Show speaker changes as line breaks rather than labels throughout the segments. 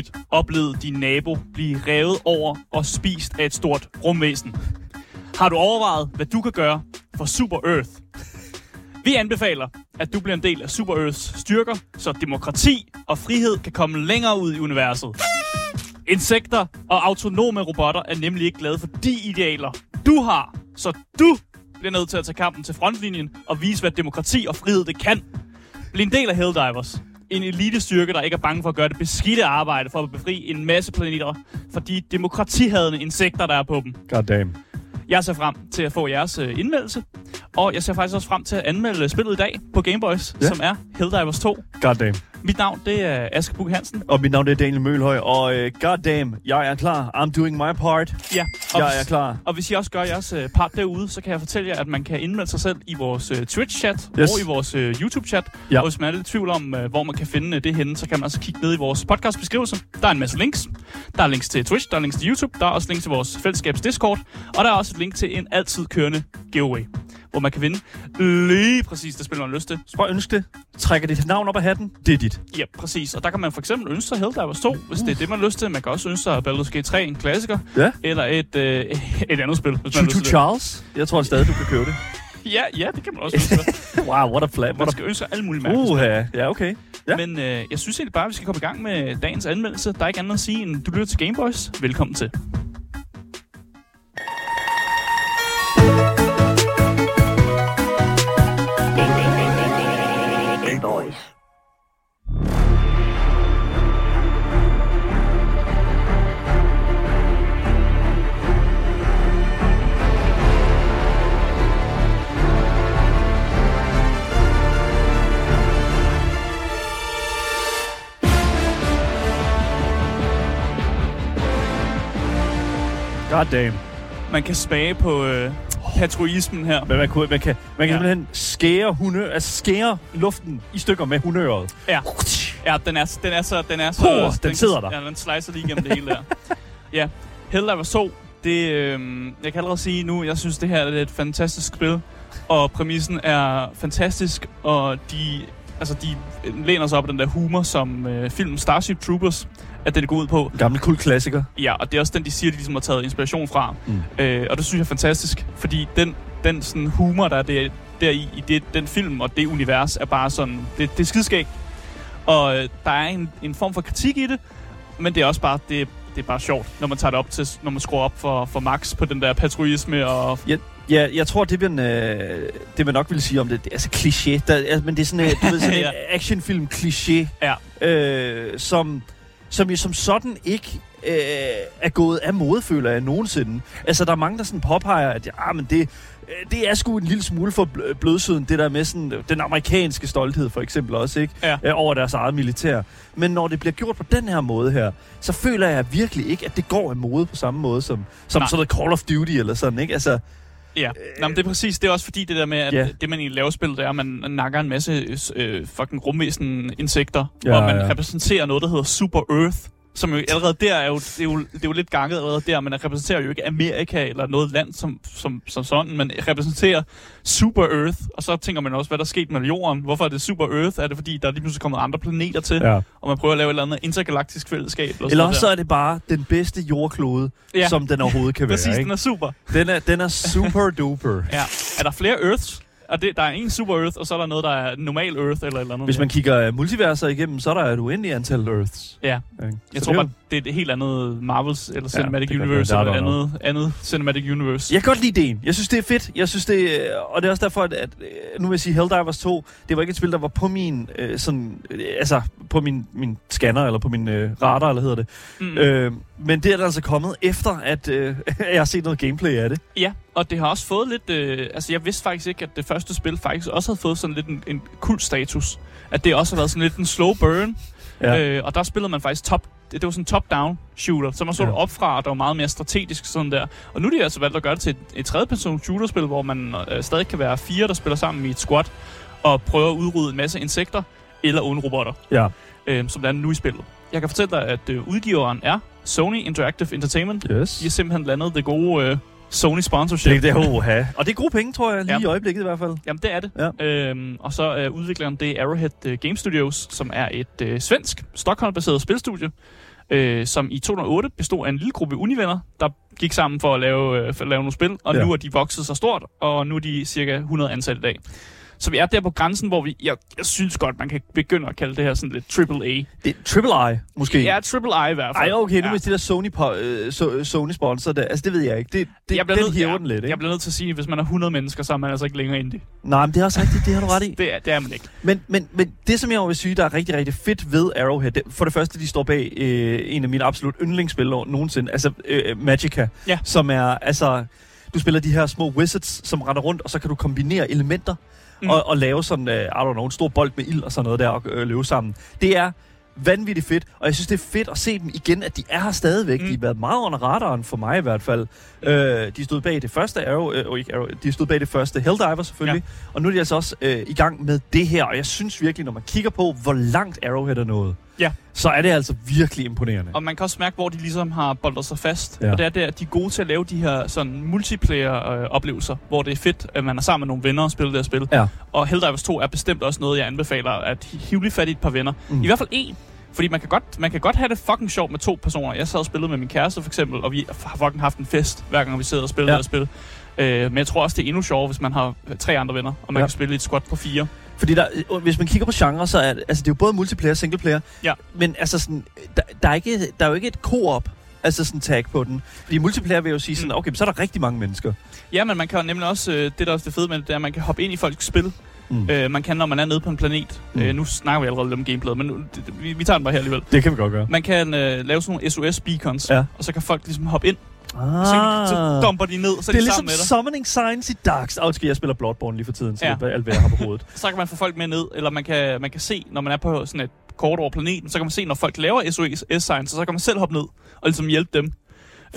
nyligt oplevet din nabo blive revet over og spist af et stort rumvæsen? Har du overvejet, hvad du kan gøre for Super Earth? Vi anbefaler, at du bliver en del af Super Earths styrker, så demokrati og frihed kan komme længere ud i universet. Insekter og autonome robotter er nemlig ikke glade for de idealer, du har. Så du bliver nødt til at tage kampen til frontlinjen og vise, hvad demokrati og frihed det kan. Bliv en del af Helldivers. En elitestyrke, der ikke er bange for at gøre det beskidte arbejde for at befri en masse planeter fra de demokratihadende insekter, der er på dem.
God damn.
Jeg ser frem til at få jeres øh, indmeldelse, og jeg ser faktisk også frem til at anmelde spillet i dag på Gameboys,
Ja.
som er Helldivers 2.
God damn.
Mit navn, det er Aske Bug Hansen.
Og mit navn det er Daniel Mølhøj, og uh, god damn, jeg er klar. I'm doing my part.
Ja, og,
Jeg
hvis-
er klar.
Og hvis I også gør jeres øh, part derude, så kan jeg fortælle jer, at man kan indmelde sig selv i vores øh, Twitch-chat
Yes.
og i vores øh, YouTube-chat.
Ja.
Og hvis man er lidt i tvivl om, øh, hvor man kan finde øh, det henne, så kan man altså kigge ned i vores podcast-beskrivelse. Der er en masse links. Der er links til Twitch, der er links til YouTube, der er også links til vores fællesskabs Discord, og der er også et link til en altid kørende giveaway, hvor man kan vinde lige præcis det spil, man har lyst til.
Så bare ønsk det. Trækker dit navn op af hatten. Det er dit.
Ja, præcis. Og der kan man for eksempel ønske sig Helldivers 2, hvis det er det, man har lyst til. Man kan også ønske sig Baldur's Gate 3, en klassiker,
Ja.
eller et, øh, et andet spil, hvis man har lyst til det.
Charles. Jeg tror stadig, du kan købe det.
Ja, ja, det kan man også ønske.
Wow, what a flat.
Man skal ønske alle mulige
a...
mærkelige spil.
Uha. Ja, okay. Ja.
Men øh, jeg synes egentlig bare, at vi skal komme i gang med dagens anmeldelse. Der er ikke andet at sige, end du lytter til Gameboys. Velkommen til.
God damn.
Man kan spage på øh, patriotismen her.
Men man, kunne, man kan, man kan
Ja.
simpelthen skære, hunde, altså skære luften i stykker med hundeøret.
Ja, ja den, er, den er så... Den, er så,
Puh, den sidder der.
Ja, den slicer lige igennem det hele der. Ja, Helldivers 2, det, øh, jeg kan allerede sige nu, jeg synes, det her er et fantastisk spil. Og præmissen er fantastisk, og de, altså, de læner sig op af den der humor, som øh, filmen Starship Troopers, at den går ud på.
Gammel kul klassiker.
Ja, og det er også den, de siger, de ligesom har taget inspiration fra.
Mm.
Øh, og det synes jeg er fantastisk, fordi den, den sådan humor, der er der, der i, i det, den film og det univers, er bare sådan, det, det er skidskægt. Og øh, der er en, en form for kritik i det, men det er også bare, det, det er bare sjovt, når man tager det op til, når man skruer op for, for max på den der patriotisme og...
Ja, jeg tror, det man, øh, det man nok vil sige om det, det er altså kliché. Der, altså, men det er sådan, øh, du ved, sådan
Ja.
en actionfilm kliché,
Ja.
øh, som, som jo som sådan ikke øh, er gået af mode, føler jeg nogensinde. Altså, der er mange, der sådan påpeger, at ja, men det, øh, det er sgu en lille smule for bl- blødsøden, det der med sådan, øh, den amerikanske stolthed for eksempel også, ikke?
Ja.
Øh, over deres eget militær. Men når det bliver gjort på den her måde her, så føler jeg virkelig ikke, at det går af mode på samme måde som, som
Nej.
sådan noget Call of Duty eller sådan, ikke? Altså,
Ja, Nå, men det er præcis. Det er også fordi det der med, at
Ja.
det man egentlig laver i spillet, det er, at man nakker en masse øh, fucking rumvæsen insekter,
Ja,
og man
ja.
repræsenterer noget, der hedder Super Earth, som jo allerede der er jo, det er jo, det er jo lidt ganget allerede der, men repræsenterer jo ikke Amerika eller noget land som, som, som sådan, men repræsenterer Super Earth, og så tænker man også, hvad der er sket med jorden. Hvorfor er det Super Earth? Er det fordi, der er lige pludselig kommet andre planeter til,
ja.
og man prøver at lave et eller andet intergalaktisk fællesskab? Eller,
Eller også så er det bare den bedste jordklode,
Ja.
som den overhovedet kan være.
Præcis, den er super.
Den er, den er super duper.
Ja. Er der flere Earths? Og det, der er en Super Earth, og så er der noget, der er normal Earth eller eller andet.
Hvis man kigger multiverser igennem, så er der et uendeligt antal Earths.
Ja,
Ikke?
jeg
Så
tror
det
bare, det er et helt andet Marvels eller Cinematic
kan
Universe, eller
er
andet, andet Cinematic Universe.
Jeg kan godt lide ideen. Jeg synes, det er fedt. Jeg synes, det er, og det er også derfor, at, at øh, nu vil jeg sige, Helldivers 2, det var ikke et spil, der var på min, øh, sådan, øh, altså, på min, min scanner, eller på min øh, radar, eller hedder det.
Mm.
Øh, men det er der altså kommet efter, at øh, jeg har set noget gameplay af det.
Ja, og det har også fået lidt... Øh, altså, jeg vidste faktisk ikke, at det første spil faktisk også havde fået sådan lidt en, en kult status. At det også har været sådan lidt en slow burn.
Ja.
Øh, og der spillede man faktisk top... Det, det var sådan en top-down shooter, så man så
Ja.
op fra, og der var meget mere strategisk sådan der. Og nu er de altså valgt at gøre det til et, et tredje-person shooterspil, hvor man øh, stadig kan være fire, der spiller sammen i et squad, og prøver at udrydde en masse insekter eller onde robotter.
Ja.
øh, som der er nu i spillet. Jeg kan fortælle dig, at øh, udgiveren er Sony Interactive Entertainment.
Yes.
De har simpelthen landet det gode, øh, Sony sponsorship.
Det er oha. Og det er gode penge, tror jeg, lige
Ja.
i øjeblikket i hvert fald.
Jamen, det er det.
Ja.
Øhm, og så øh, udvikleren, det er Arrowhead øh, Game Studios, som er et øh, svensk, Stockholm-baseret spilstudie, øh, som i 2008 bestod af en lille gruppe univenner, der gik sammen for at lave, øh, for at lave nogle spil, og
Ja.
nu er de vokset så stort, og nu er de cirka 100 ansatte i dag. Så vi er der på grænsen, hvor vi, jeg, jeg synes godt, man kan begynde at kalde det her sådan lidt triple A.
Det er Triple I, måske.
Ja, triple A i hvert fald.
Ej, okay, nu
ja.
hvis det der Sony, på, øh, so, Sony sponsor, det, altså det ved jeg ikke. Det, det,
jeg
den
nødt-
hæver
ja,
den lidt, ikke?
Jeg bliver nødt til at sige, at hvis man er 100 mennesker, så er man altså ikke længere indie.
Nej, men det er også rigtigt, det har du ret i.
Det er, det er man ikke.
Men, men, men det, som jeg vil sige, der er rigtig, rigtig fedt ved Arrowhead, det, for det første, de står bag øh, en af mine absolut yndlingsspil nogensinde, altså øh, Magica,
Ja.
som er, altså, du spiller de her små wizards, som render rundt, og så kan du kombinere elementer,
Mm.
og, og lave sådan, øh, I don't know, en stor bold med ild og sådan noget der, og øh, løbe sammen. Det er vanvittigt fedt, og jeg synes, det er fedt at se dem igen, at de er her stadigvæk.
Mm.
De har været meget under radaren for mig i hvert fald. Øh, de stod bag det første Arrow, øh, og ikke Arrow, de stod bag det første Helldiver selvfølgelig, ja. og nu er de altså også øh, i gang med det her, og jeg synes virkelig, når man kigger på, hvor langt Arrowhead er nået,
Ja.
så er det altså virkelig imponerende.
Og man kan også mærke, hvor de ligesom har boldet sig fast.
Ja.
Og det er der, at de er gode til at lave de her sådan multiplayer-oplevelser, hvor det er fedt, at man er sammen med nogle venner og spiller det her spil.
Ja.
Og Helldivers 2 er bestemt også noget, jeg anbefaler at hive lige fat i et par venner.
Mm.
I hvert fald en. Fordi man kan, godt, man kan godt have det fucking sjovt med to personer. Jeg sad og spillede med min kæreste for eksempel, og vi har fucking haft en fest, hver gang vi sidder og spiller
Ja.
her spil. Øh, men jeg tror også, det er endnu sjovere, hvis man har tre andre venner, og man
ja.
kan spille i et squad på fire.
Fordi der, hvis man kigger på genre, så er det, altså det er jo både multiplayer og singleplayer.
Ja.
Men altså sådan, der, der, er ikke, der er jo ikke et co-op, altså sådan tag på den. Fordi multiplayer vil jo sige sådan,
Mm.
okay, så er der rigtig mange mennesker.
Ja, men man kan jo nemlig også, øh, det der er det fede med det, er, at man kan hoppe ind i folks spil.
Mm.
Øh, man kan, når man er nede på en planet.
Mm.
Øh, nu snakker vi allerede lidt om gameplayet, men nu, det, vi, vi tager den bare her alligevel.
Det kan vi godt gøre.
Man kan øh, lave sådan nogle SOS-beacons,
ja.
og så kan folk ligesom hoppe ind,
Ah.
så, så dumper de ned, så
det er
de
ligesom
med dig.
summoning signs i Dark Souls. Okay, jeg spiller Bloodborne lige for tiden, så
Ja.
det er alt, hvad jeg har på hovedet.
Så kan man få folk med ned, eller man kan, man kan se, når man er på sådan et kort over planeten, så kan man se, når folk laver SOS-signs, så, så kan man selv hoppe ned og ligesom hjælpe dem.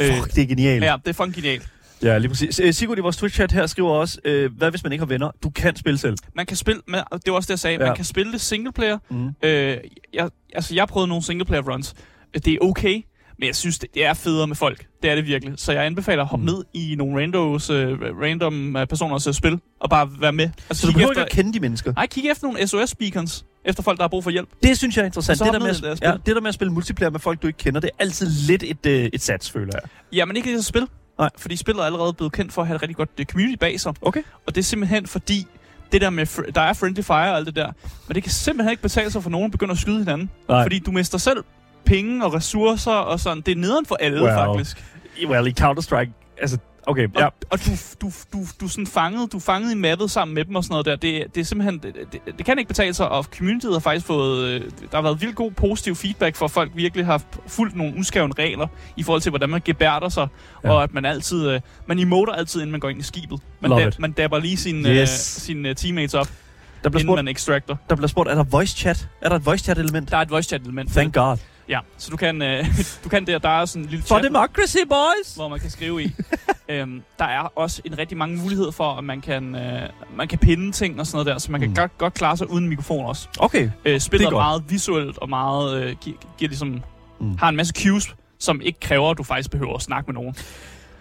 Fuck, det er genialt.
Ja, det er fucking genialt.
Ja, lige præcis. Øh, Sigurd i vores Twitch-chat her skriver også, øh, hvad hvis man ikke har venner? Du kan spille selv.
Man kan spille, med, det var også det, jeg sagde,
Ja.
ja. man kan spille det singleplayer.
Mm.
Øh, jeg, altså, jeg prøvede nogle singleplayer runs. Det er okay, men jeg synes, det, er federe med folk. Det er det virkelig. Så jeg anbefaler at hoppe
Mm.
ned i nogle randos, uh, random uh, personers uh, spil, og bare være med. Altså,
Så du behøver
efter,
ikke at kende de mennesker.
Nej, kig efter nogle SOS-beacons, efter folk, der har brug for hjælp.
Det synes jeg er interessant. Det der, med at, ja, det der med at spille multiplayer med folk, du ikke kender, det er altid lidt et, øh, et sats, føler jeg.
Ja, men ikke det spil.
Nej.
Fordi spillet er allerede blevet kendt for at have et rigtig godt community bag sig.
Okay.
Og det er simpelthen fordi, det der med, der er friendly fire og alt det der, men det kan simpelthen ikke betale sig for nogen at begynde at skyde hinanden.
Nej.
Fordi du mister selv penge og ressourcer og sådan. Det er nederen for alle,
Wow.
faktisk.
Well, i Counter-Strike, altså, okay, ja.
Og, og du, du, du, du er sådan fanget, du er fanget i mappet sammen med dem og sådan noget der. Det, det er simpelthen, det, det, det, kan ikke betale sig, og communityet har faktisk fået, øh, der har været vildt god positiv feedback for, at folk virkelig har fulgt nogle uskrevne regler i forhold til, hvordan man gebærder sig,
Ja.
og at man altid, øh, man emoter altid, inden man går ind i skibet. Man, da, man dabber lige sine,
Yes.
yes. øh, sine teammates op,
Der bliver, spurgt,
man extractor.
der bliver spurgt, er der voice chat? Er der et voice chat element?
Der er et voice chat element.
Thank God.
Ja, så du kan, øh, du kan der, der er sådan en lille
For
chat.
democracy, boys!
hvor man kan skrive i. øhm, der er også en rigtig mange muligheder for, at man kan, øh, man kan pinde ting og sådan noget der, så man kan
Mm.
godt, godt klare sig uden mikrofon også.
Okay.
Øh, spillet
Det er godt.
meget visuelt og meget øh, gi- giver ligesom,
mm.
har en masse cues, som ikke kræver, at du faktisk behøver at snakke med nogen.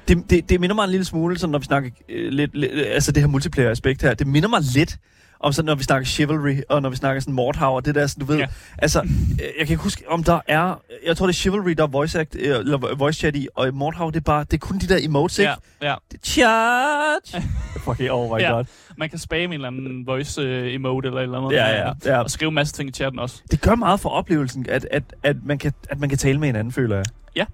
Det, det, det minder mig en lille smule, sådan, når vi snakker øh, lidt, lidt, altså det her multiplayer-aspekt her, det minder mig lidt om sådan, når vi snakker chivalry, og når vi snakker sådan Mordhau, og det der, sådan, du ved, ja. Altså, øh, jeg kan ikke huske, om der er, jeg tror det er chivalry, der er voice, act, øh, eller voice chat i, og Mordhau, det er bare, det er kun de der emotes, ikke?
Ja, ja.
Det er Charge! Fucking, oh my
Ja.
god.
Man kan spamme en eller anden voice øh, emote eller et eller andet.
Ja, ja, ja.
Og skrive en masse ting i chatten også.
Det gør meget for oplevelsen, at, at, at, man, kan, at man kan tale med hinanden, føler jeg.
Ja,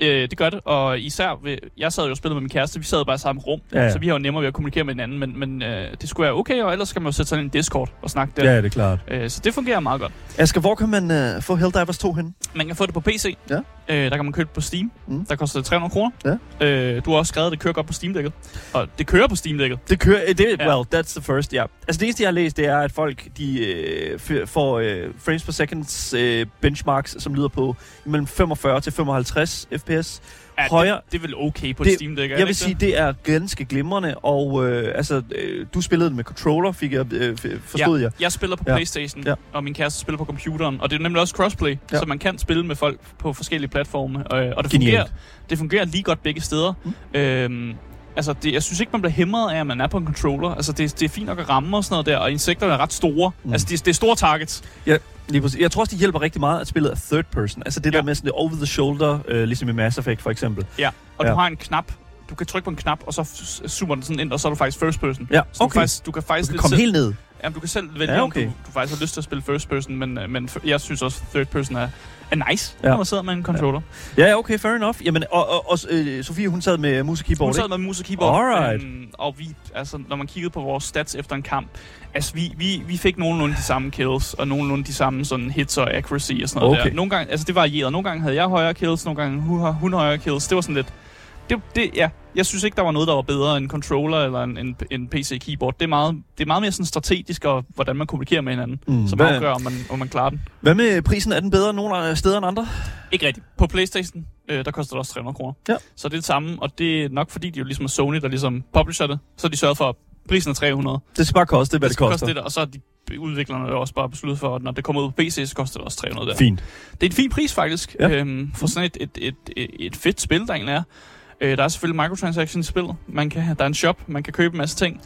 øh, det gør det. Og især, ved, jeg sad jo og spillede med min kæreste, vi sad bare i samme rum,
Ja, ja.
så vi har jo nemmere ved at kommunikere med hinanden, men, men øh, det skulle være okay, og ellers skal man jo sætte sig ind i en Discord og snakke der.
det er klart.
Øh, så det fungerer meget godt.
Asger, hvor kan man uh, få Helldivers 2 hen?
Man kan få det på PC.
Ja.
Øh, der kan man købe det på Steam.
Mm.
Der koster det 300 kroner.
Ja.
Øh, du har også skrevet, at det kører godt på Steam-dækket. Og det kører på Steam-dækket.
Det kører, øh, det,
Ja.
well, that's the first, ja. Altså det eneste, jeg har læst, det er, at folk, de øh, får øh, frames per seconds øh, benchmarks, som lyder på mellem 45 til 55 fps,
Ja,
højere...
Det, det er vel okay på
Det-
et Steam Deck,
Jeg
det
vil
ikke
sige, det er ganske glimrende, og øh, altså, øh, du spillede det med controller, fik jeg, øh, forstod
ja,
jeg.
Jeg spiller på
Ja.
Playstation,
Ja.
og min kæreste spiller på computeren, og det er nemlig også crossplay,
Ja.
så man kan spille med folk på forskellige platforme, og, og det,
Genialt.
fungerer, det fungerer lige godt begge steder. Mm. Øhm, altså, det, jeg synes ikke, man bliver hæmmet af, at man er på en controller. Altså, det, det er fint nok at ramme og sådan noget der, og insekterne er ret store.
Mm.
Mm. Altså, det, det er store targets.
Ja, lige præcis. Jeg tror også, det hjælper rigtig meget, at spillet er third person. Altså det
Ja.
der med sådan det over the shoulder, øh, ligesom i Mass Effect for eksempel.
Ja, og
Ja.
du har en knap, du kan trykke på en knap, og så zoomer den sådan ind, og så er du faktisk first person.
Ja,
Så du,
okay.
faktisk, du kan
Du
faktisk
kan
lidt
komme
selv,
helt ned.
Jamen, du kan selv vælge,
Ja, okay.
okay. om du, du faktisk har lyst til at spille first person, men, øh, men jeg synes også, third person er, er nice,
Ja.
når man sidder med en controller.
Ja, ja, okay, fair enough. Jamen, og, og, og øh, Sofie, hun sad med mus og keyboard,
Hun sad med mus og keyboard,
Alright.
øhm, og vi, altså, når man kiggede på vores stats efter en kamp, altså, vi, vi, vi fik nogenlunde de samme kills, og nogenlunde de samme sådan hits og accuracy og sådan noget
Okay.
der. Nogle gange, altså det varierede. Nogle gange havde jeg højere kills, nogle gange hun, hun højere kills. Det var sådan lidt... Det, det, ja, jeg synes ikke, der var noget, der var bedre end en controller eller en, en, en PC-keyboard. Det er, meget, det er meget mere sådan strategisk, og hvordan man kommunikerer med hinanden,
Mm,
som
hvad-
afgør, om man, om man klarer den.
Hvad med prisen? Er den bedre nogle steder end andre?
Ikke rigtigt. På Playstation, øh, der koster det også 300 kroner.
Ja.
Så det er det samme, og det er nok fordi, de jo ligesom er Sony, der ligesom publisher det. Så de sørget for, at prisen er 300.
Det skal bare koste, hvad det,
skal
koster.
koste det, og så har de udviklerne også bare besluttet for, at når det kommer ud på PC, så koster det også 300 der.
Fint.
Det er en fin pris faktisk,
Ja.
øhm, for sådan et, et, et, et, et fedt spil, der egentlig er. Øh, der er selvfølgelig microtransactions i spillet. Man kan, der er en shop, man kan købe en masse ting.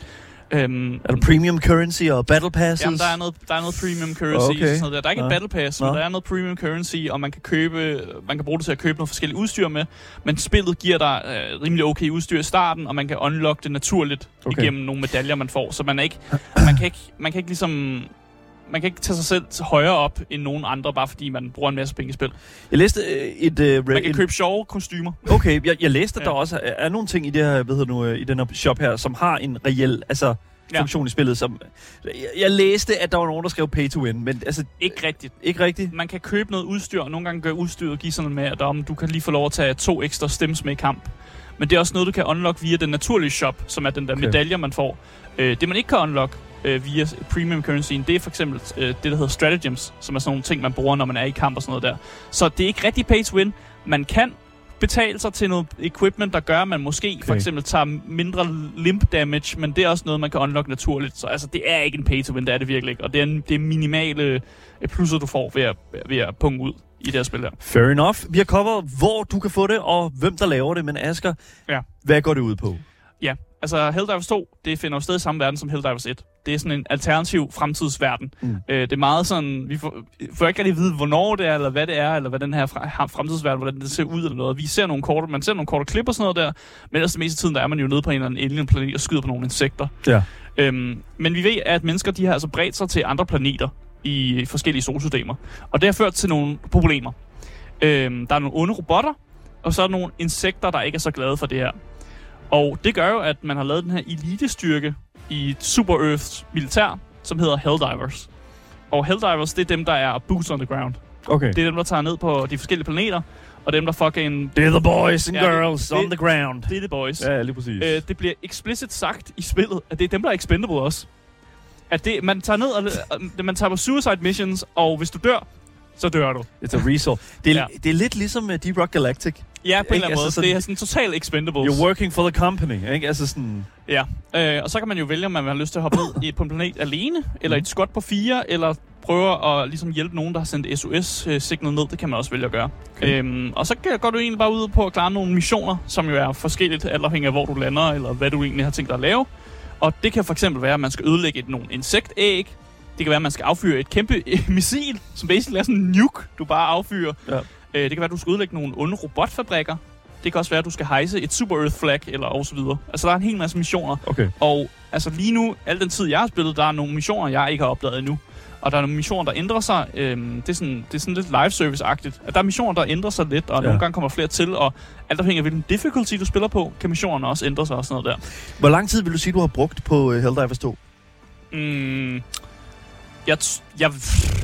Øhm,
Er der premium currency og battle passes?
Jamen, der er noget, der er noget premium currency
Okay.
sådan noget der. Der er ikke
Nå.
et battle pass, men
Nå.
der er noget premium currency, og man kan købe, man kan bruge det til at købe noget forskelligt udstyr med. Men spillet giver dig øh, rimelig okay udstyr i starten, og man kan unlock det naturligt
okay.
igennem nogle medaljer, man får. Så man er ikke, man kan ikke, man kan ikke ligesom man kan ikke tage sig selv højere op end nogen andre, bare fordi man bruger en masse penge i spil.
Jeg læste øh, et... Øh,
Man kan købe sjove kostymer.
Okay, jeg, jeg læste, at
Ja.
der også er, er nogle ting i det her, hvad nu, øh, i den her shop her, som har en reel, altså
Ja.
funktion i spillet, som... Jeg, jeg læste, at der var nogen, der skrev pay to win, men altså,
Ikke rigtigt.
ikke rigtigt.
Man kan købe noget udstyr, og nogle gange gør udstyret give sådan med, at om du kan lige få lov at tage to ekstra stems med i kamp. Men det er også noget, du kan unlock via den naturlige shop, som er den der
Okay.
medaljer, man får. Øh, det, man ikke kan unlock øh, via premium currencyen, det er for eksempel øh, det, der hedder stratagems, som er sådan nogle ting, man bruger, når man er i kamp og sådan noget der. Så det er ikke rigtig pay to win. Man kan betale sig til noget equipment, der gør, at man måske okay. for eksempel tager mindre limp damage, men det er også noget, man kan unlock naturligt. Så altså, det er ikke en pay to win, det er det virkelig ikke. Og det er, en, det er minimale øh, plusser, du får ved at, ved at punge ud i det her spil her.
Fair enough. Vi har coveret, hvor du kan få det, og hvem der laver det, men Asger,
Ja.
hvad går det ud på?
Ja, altså Helldivers 2, det finder jo sted i samme verden som Helldivers 1. Det er sådan en alternativ fremtidsverden.
Mm.
Øh, det er meget sådan, vi får, får ikke rigtig at vide, hvornår det er, eller hvad det er, eller hvad den her fremtidsverden, hvordan det ser ud eller noget. Vi ser nogle korte, man ser nogle korte klip og sådan noget der, men ellers det meste af tiden, der er man jo nede på en eller anden alien planet og skyder på nogle insekter.
Ja.
Øhm, men vi ved, at mennesker de har altså bredt sig til andre planeter i forskellige solsystemer. Og det har ført til nogle problemer. Øhm, der er nogle onde robotter, og så er der nogle insekter, der ikke er så glade for det her. Og det gør jo, at man har lavet den her elitestyrke i Super Earths militær, som hedder Helldivers. Og Helldivers, det er dem, der er boots on the ground.
Okay.
Det er dem, der tager ned på de forskellige planeter, og dem, der fucking...
Det er the boys and
Ja,
girls
det-
on the ground.
Det er the boys.
Ja, lige præcis.
Øh, det bliver explicit sagt i spillet, at det er dem, der er expendable også. At det, man tager ned og øh, man tager på suicide missions, og hvis du dør, så dør du.
It's a resource. Det er,
Ja.
det er lidt ligesom uh, Deep Rock Galactic.
Ja, på en eller anden
Altså
måde.
sådan-
det er sådan total expendables.
You're working for the company, ikke? Altså sådan...
Ja, øh, og så kan man jo vælge, om man have lyst til at hoppe ned i, på en planet alene, eller
Mhm.
et skot på fire, eller prøve at ligesom hjælpe nogen, der har sendt SOS-signet ned. Det kan man også vælge at gøre.
Okay.
Øhm, og så går du egentlig bare ud på at klare nogle missioner, som jo er forskelligt, alt afhængig af hvor du lander, eller hvad du egentlig har tænkt dig at lave. Og det kan for eksempel være, at man skal ødelægge et, nogle insektæg. Det kan være, at man skal affyre et kæmpe øh, missil, som basically er sådan en nuke, du bare affyrer.
Ja.
Øh, det kan være, at du skal ødelægge nogle onde robotfabrikker. Det kan også være, at du skal hejse et Super Earth flag, eller og så videre. Altså, der er en hel masse missioner.
Okay.
Og altså lige nu, al den tid jeg har spillet, der er nogle missioner, jeg ikke har opdaget endnu. Og der er nogle missioner, der ændrer sig. Øhm, det, er sådan, det er sådan lidt live service-agtigt. At der er missioner, der ændrer sig lidt, og
Ja.
nogle gange kommer flere til. Og alt afhængig af hvilken difficulty du spiller på, kan missionerne også ændre sig og sådan noget der.
Hvor lang tid vil du sige, du har brugt på uh, Helldivers 2?
Mm, jeg, jeg,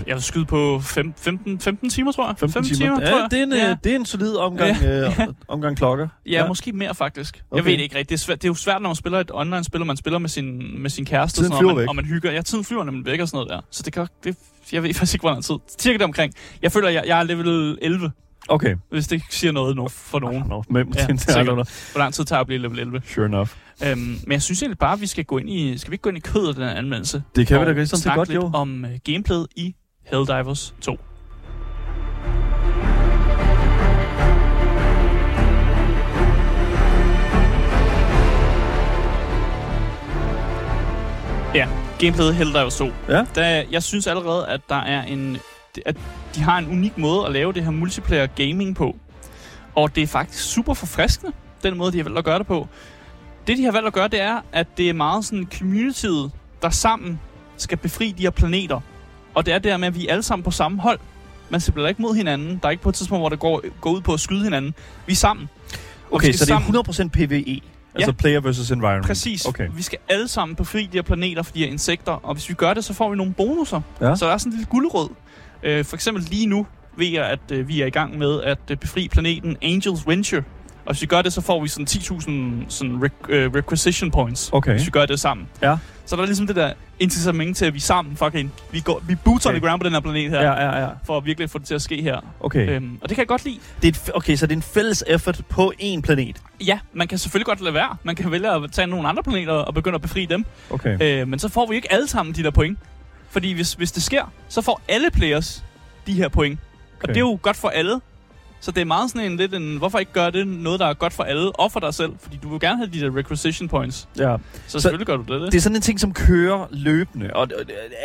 jeg vil skyde på fem, 15, 15 timer, tror jeg.
15 timer.
timer,
ja,
tror jeg.
det er en,
ja.
ja. det er en solid omgang, ja. uh, omgang klokker.
Ja, ja, måske mere faktisk. Okay. Jeg ved det ikke rigtigt. Det er, svært, det er jo svært, når man spiller et online-spil, og man spiller med sin, med sin kæreste.
Tiden
og sådan
flyver
og, man, og man hygger. Ja, tiden flyver nemlig væk og sådan noget der. Så det kan, det, jeg ved faktisk ikke, hvor lang tid. Cirka omkring. Jeg føler, jeg, jeg er level 11.
Okay.
hvis det siger noget nu for nogen.
Nå, men,
Ja. Hvor lang tid tager at blive level 11?
Sure enough.
Øhm, men jeg synes egentlig bare, at vi skal gå ind i, skal vi ikke gå ind i kødet af den anmeldelse?
Det kan vi da godt, sådan set
snakke
godt, jo.
om uh, gameplayet i Helldivers 2. Ja, gameplayet Helldivers 2.
Ja.
Der, jeg synes allerede, at der er en, at de har en unik måde at lave det her multiplayer gaming på. Og det er faktisk super forfriskende, den måde, de har valgt at gøre det på. Det, de har valgt at gøre, det er, at det er meget sådan communityet, der sammen skal befri de her planeter. Og det er der med, at vi er alle sammen på samme hold. Man spiller ikke mod hinanden. Der er ikke på et tidspunkt, hvor det går, går ud på at skyde hinanden. Vi er sammen.
Okay, så det er 100% PvE. Altså player versus environment.
Præcis.
Okay.
Vi skal alle sammen befri de her planeter for de her insekter, og hvis vi gør det, så får vi nogle bonusser.
Ja.
Så der er sådan en lille guldrød. Øh, for eksempel lige nu ved jeg, at øh, vi er i gang med at øh, befri planeten Angels Venture. Og hvis vi gør det, så får vi sådan 10.000 sådan rec- øh, requisition points,
Okay.
hvis vi gør det sammen.
Ja.
Så der er ligesom det der incitament til, at vi sammen fucking, vi, går, vi boots on
Okay.
the ground på den her planet her,
Ja, ja, ja.
for at virkelig få det til at ske her.
Okay.
Øhm, og det kan jeg godt lide.
Det er et, okay, så det er en fælles effort på én planet.
Ja, man kan selvfølgelig godt lade være. Man kan vælge at tage nogle andre planeter og begynde at befri dem.
Okay.
Øh, men så får vi ikke alle sammen de der point. Fordi hvis, hvis det sker, så får alle players de her point. Okay. Og det er jo godt for alle. Så det er meget sådan en lidt en, hvorfor ikke gøre det noget, der er godt for alle, og for dig selv? Fordi du vil gerne have de der requisition points.
Ja.
Så,
Så-
så selvfølgelig gør du det. det.
Det er sådan en ting, som kører løbende. Og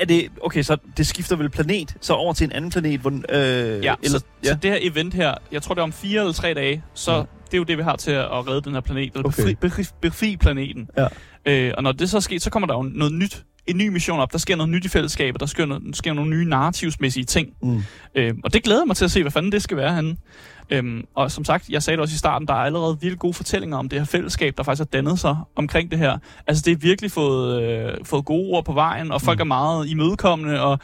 er det... Okay, så det skifter vel planet, så over til en anden planet, hvor. Øh,
ja,
eller,
så, så det her event her, jeg tror det er om fire eller tre dage, så
Ja.
det er jo det, vi har til at redde den her planet, eller
Okay.
befri, befri, befri planeten.
Ja.
Øh, og når det så er sket, så kommer der jo noget nyt, en ny mission op. Der sker noget nyt i fællesskabet, der sker, noget, der sker nogle nye narrativsmæssige ting.
Mm.
Øh, og det glæder mig til at se, hvad fanden det skal være henne. Øhm, og som sagt, jeg sagde det også i starten, der er allerede virkelig gode fortællinger om det her fællesskab, der faktisk har dannet sig omkring det her. Altså det er virkelig fået, øh, fået gode ord på vejen, og folk
Mm.
er meget imødekommende, og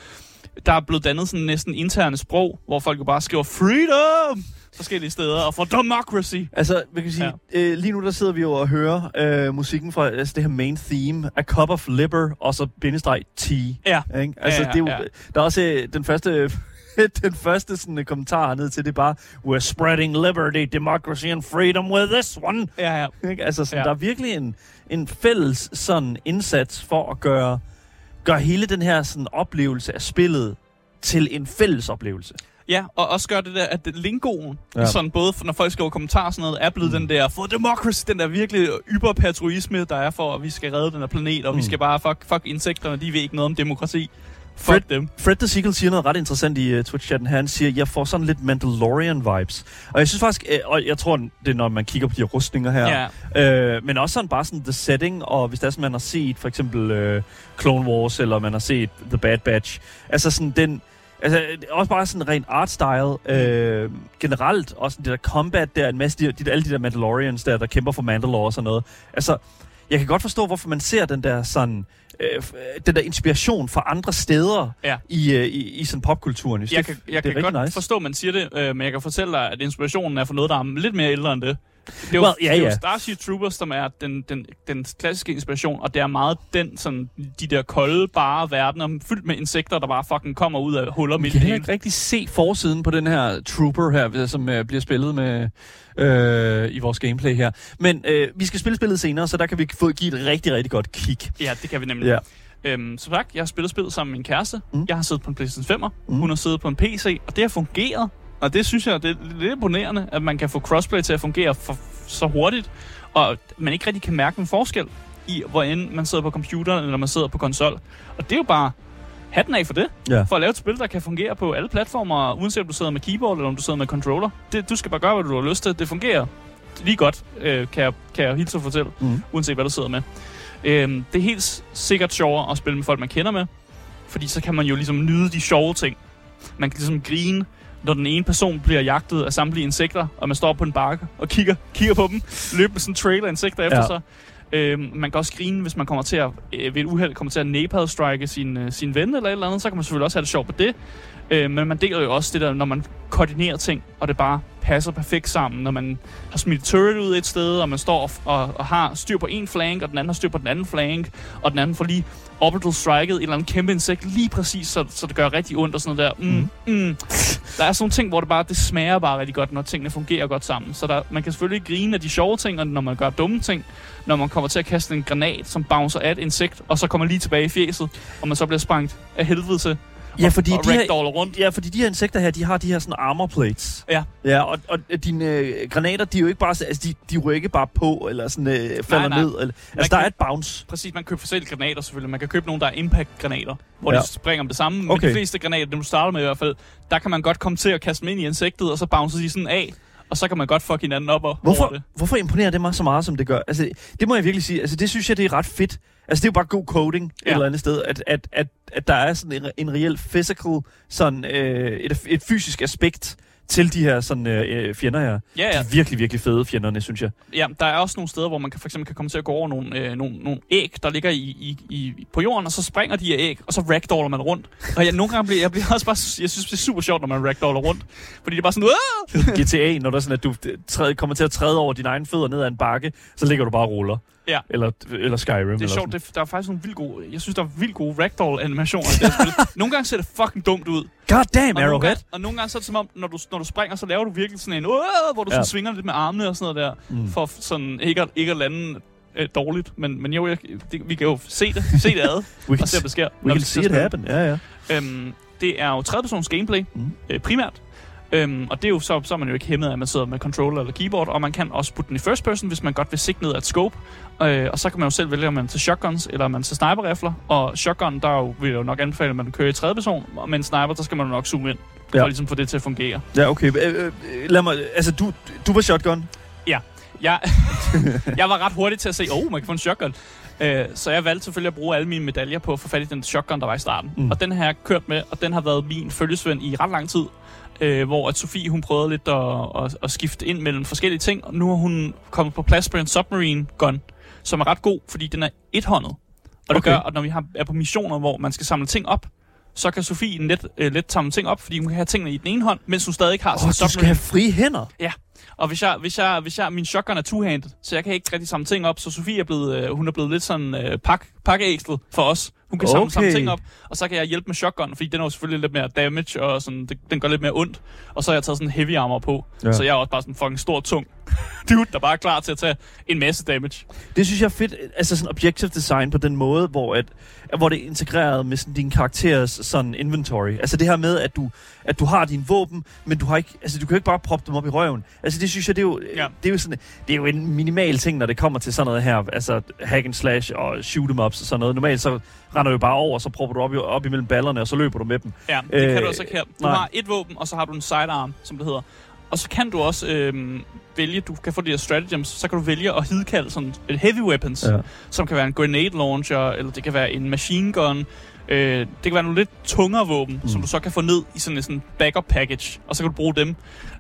der er blevet dannet sådan næsten interne sprog, hvor folk jo bare skriver freedom forskellige steder, og for democracy.
Altså, vi kan sige, ja. øh, lige nu der sidder vi jo og hører øh, musikken fra altså, det her main theme, A Cup of Liber, og så bindestreg T.
Ja.
Ikke? Altså,
Ja, ja,
det er jo,
ja.
Der er også øh, den første... den første sådan, øh, kommentar ned til det er bare We're spreading liberty, democracy and freedom with this one.
Ja, ja.
Altså, sådan,
ja.
der er virkelig en, en fælles sådan, indsats for at gøre, gøre hele den her sådan, oplevelse af spillet til en fælles oplevelse.
Ja, og også gør det der, at lingoen, ja. Sådan både når folk skriver kommentarer og sådan noget, er blevet mm. den der for democracy, den der virkelig yberpatrioisme, der er for, at vi skal redde den her planet, og mm. vi skal bare, fuck, fuck insekterne, de ved ikke noget om demokrati.
Fred-
Fuck dem.
Fred the Seagull siger noget ret interessant i uh, Twitch-chatten. Han siger, jeg får sådan lidt Mandalorian-vibes. Og jeg synes faktisk, øh, og jeg tror, det er, når man kigger på de rustninger her,
Ja.
Øh, men også sådan bare sådan the setting, og hvis det er sådan, man har set for eksempel øh, Clone Wars, eller man har set The Bad Batch. Altså sådan den... Altså, også bare sådan rent art style. Øh, generelt, også det der combat der, en masse de, de, alle de der Mandalorians der, der kæmper for Mandalore og sådan noget. Altså, jeg kan godt forstå, hvorfor man ser den der sådan... Øh, f- den der inspiration fra andre steder
Ja.
i, øh, i, i sådan popkulturen.
Jeg
det-
kan, jeg
det
kan godt
nice.
forstå, at man siger det, øh, men jeg kan fortælle dig, at inspirationen er for noget, der er lidt mere ældre end det. Det er jo,
Well,
det er jo
ja.
Starship Troopers, som er den, den, den klassiske inspiration, og det er meget den, sådan, de der kolde, bare verdener, fyldt med insekter, der bare fucking kommer ud af huller midt i
kan
det
heller
hele.
ikke rigtig se forsiden på den her Trooper her, som øh, bliver spillet med øh, i vores gameplay her. Men øh, vi skal spille spillet senere, så der kan vi få give et rigtig, rigtig godt kick.
Ja, det kan vi nemlig.
Ja.
Øhm, som sagt, jeg har spillet spillet sammen med min kæreste.
Mm.
Jeg har siddet på en PlayStation 5'er.
Mm.
Mm. Hun har siddet på en PC, og det har fungeret. Og det synes jeg, det er lidt imponerende, at man kan få crossplay til at fungere for, så hurtigt, og man ikke rigtig kan mærke en forskel i, hvor end man sidder på computeren, eller man sidder på konsol. Og det er jo bare hatten af for det.
Ja.
For at lave et spil, der kan fungere på alle platformer, uanset om du sidder med keyboard, eller om du sidder med controller. Det, du skal bare gøre, hvad du har lyst til. Det fungerer lige godt, øh, kan, jeg, kan jeg hilse at fortælle
Mm.
uanset hvad du sidder med. Øhm, det er helt sikkert sjovere at spille med folk, man kender med, fordi så kan man jo ligesom nyde de sjove ting. Man kan ligesom grine, når den ene person bliver jagtet af samtlige insekter, og man står på en bakke og kigger, kigger på dem, løber med sådan en trailer af insekter efter
Ja.
sig. Øhm, man kan også grine, hvis man kommer til at, øh, ved et uheld kommer til at napalm-strike sin, øh, sin ven eller et eller andet, så kan man selvfølgelig også have det sjovt på det. Øh, men man deler jo også det der, når man koordinerer ting, og det bare passer perfekt sammen, når man har smidt turret ud et sted, og man står og, og, og har styr på en flank, og den anden har styr på den anden flank, og den anden får lige orbital striket et eller andet kæmpe insekt lige præcis, så, så det gør rigtig ondt og sådan noget der. Mm, mm. Der er sådan nogle ting, hvor det bare det smager bare rigtig godt, når tingene fungerer godt sammen. Så der, man kan selvfølgelig grine af de sjove ting, og når man gør dumme ting, når man kommer til at kaste en granat, som bouncer af et insekt, og så kommer lige tilbage i fjeset, og man så bliver sprængt af helvede til.
Ja, fordi
og
de her,
rundt.
ja, fordi de her insekter her, de har de her sådan armor plates.
Ja.
Ja, og, og dine øh, granater, de er jo ikke bare, altså, de, de ryger ikke bare på, eller sådan øh, falder
nej.
ned. Eller, altså,
Man
der er
kan-
et bounce.
Præcis, man kan købe forskellige granater selvfølgelig. Man kan købe nogle, der er impact-granater, hvor
Ja.
de springer om det samme. Men
Okay.
de fleste granater, dem du starter med i hvert fald, der kan man godt komme til at kaste dem ind i insektet, og så bouncer de sådan af. Og så kan man godt fuck hinanden op og over
Hvorfor,
det.
hvorfor imponerer det mig så meget, som det gør? Altså, det må jeg virkelig sige. Altså, det synes jeg, det er ret fedt. Altså, det er jo bare god coding ja. et eller andet sted, at, at, at, at der er sådan en, en reel physical, sådan, øh, et, et fysisk aspekt til de her sådan, øh, fjender her.
Ja,
De
ja.
er virkelig, virkelig fede fjenderne, synes jeg.
ja, der er også nogle steder, hvor man kan, for eksempel kan komme til at gå over nogle, øh, nogle, nogle æg, der ligger i, i, i, på jorden, og så springer de her æg, og så ragdoller man rundt. Og jeg, nogle gange bliver jeg bliver også bare, jeg synes, det er super sjovt, når man ragdoller rundt. Fordi det er bare sådan, Åh!
GTA, når der er sådan, at du træde, kommer til at træde over dine egne fødder ned ad en bakke, så ligger du bare og ruller.
Ja.
Eller, eller Skyrim.
Det er sjovt, det, der er faktisk nogle vildt gode, jeg synes, der er vildt gode ragdoll-animationer i det spil. Nogle gange ser det fucking dumt ud.
God damn,
Og nogle,
Arrowhead.
gange, og nogle gange så er det som om, når du, når du springer, så laver du virkelig sådan en, Åh! hvor du
Ja.
sådan svinger lidt med armene og sådan noget der,
Mm.
for sådan ikke at, ikke at lande øh, dårligt. Men, men jo, jeg, det, vi kan jo se det, se det ad,
We can,
og se, om det sker.
we can see it happen. Ja, ja.
Øhm, det er jo tredjepersons gameplay,
mm.
øh, primært. Øhm, og det er jo så, så er man jo ikke hæmmet af, at man sidder med controller eller keyboard, og man kan også putte den i first person, hvis man godt vil sigte ned af et scope. Øh, og så kan man jo selv vælge, om man til shotguns eller om man til sniper-rifler. Og shotgun, der er jo, vil jeg jo nok anbefale, at man kører i tredje person, og med en sniper, der skal man jo nok zoome ind, for
Ja.
ja. ligesom få det til at fungere.
Ja, okay. Øh, øh, lad mig, altså, du, du var shotgun.
Jeg, jeg var ret hurtig til at se, oh, man kan få en shotgun. Øh, så jeg valgte selvfølgelig at bruge alle mine medaljer på at få fat i den shotgun, der var i starten.
Mm.
Og den har jeg kørt med, og den har været min følgesvend i ret lang tid. Øh, hvor at Sofie, hun prøvede lidt at, at, at skifte ind mellem forskellige ting, og nu har hun kommet på plads på en submarine gun, som er ret god, fordi den er ethåndet. Og det
okay.
gør, at når vi har, er på missioner, hvor man skal samle ting op, så kan Sofie let, øh, let samle ting op, fordi hun kan have tingene i den ene hånd, mens hun stadig ikke har
Åh,
sin
du skal have frie hænder.
Og hvis jeg, hvis jeg, hvis jeg, min shotgun er two-handed, så jeg kan ikke rigtig samle ting op, så Sofie er blevet, øh, hun er blevet lidt sådan øh, pak, pakkeæslet for os. Hun kan
Okay.
samle ting op, og så kan jeg hjælpe med shotgun, fordi den er jo selvfølgelig lidt mere damage, og sådan, det, den gør lidt mere ondt. Og så har jeg taget sådan heavy armor på,
Ja.
ja. så jeg er også bare sådan en fucking stor, tung dude, der bare er klar til at tage en masse damage.
Det synes jeg er fedt, altså sådan objective design på den måde, hvor, at, hvor det er integreret med sådan din karakteres sådan inventory. Altså det her med, at du, at du har din våben, men du har ikke, altså du kan jo ikke bare proppe dem op i røven. Altså det synes jeg, det er jo,
Ja.
det er jo, sådan, det er jo en minimal ting, når det kommer til sådan noget her, altså hack and slash og shoot em ups og sådan noget. Normalt så render du bare over, og så propper du op, i, op imellem ballerne, og så løber du med dem.
Ja, det øh,
Øh,
kan du også ikke her. Du
nej.
har et våben, og så har du en sidearm, som det hedder. Og så kan du også øh, vælge, du kan få de her stratagems, så kan du vælge at hidkalde sådan et heavy weapons,
Ja.
som kan være en grenade launcher, eller det kan være en machine gun. Øh, det kan være nogle lidt tungere våben,
mm.
som du så kan få ned i sådan en sådan backup package, og så kan du bruge dem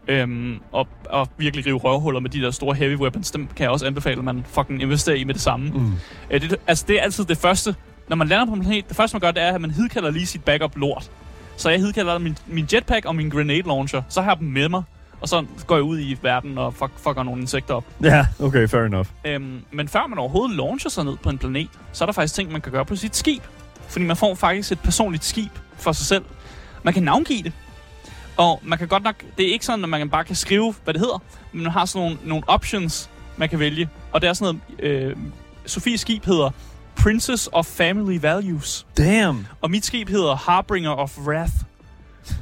øhm, og, og virkelig rive røvhuller med de der store heavy weapons. Dem kan jeg også anbefale, at man fucking investerer i med det samme.
Mm.
Øh, det, altså, det er altid det første. Når man lander på en planet, det første, man gør, det er, at man hidkalder lige sit backup lort. Så jeg hidkalder min, min jetpack og min grenade launcher. Så har jeg dem med mig. Og så går jeg ud i verden og fuck, fucker nogle insekter op.
Ja, okay, fair enough.
Øhm, men før man overhovedet launcher sig ned på en planet, så er der faktisk ting, man kan gøre på sit skib. Fordi man får faktisk et personligt skib for sig selv. Man kan navngive det. Og man kan godt nok, det er ikke sådan, at man bare kan skrive, hvad det hedder, men man har sådan nogle, nogle options, man kan vælge. Og det er sådan noget, øh, Sofies skib hedder Princess of Family Values.
Damn.
Og mit skib hedder Harbinger of Wrath.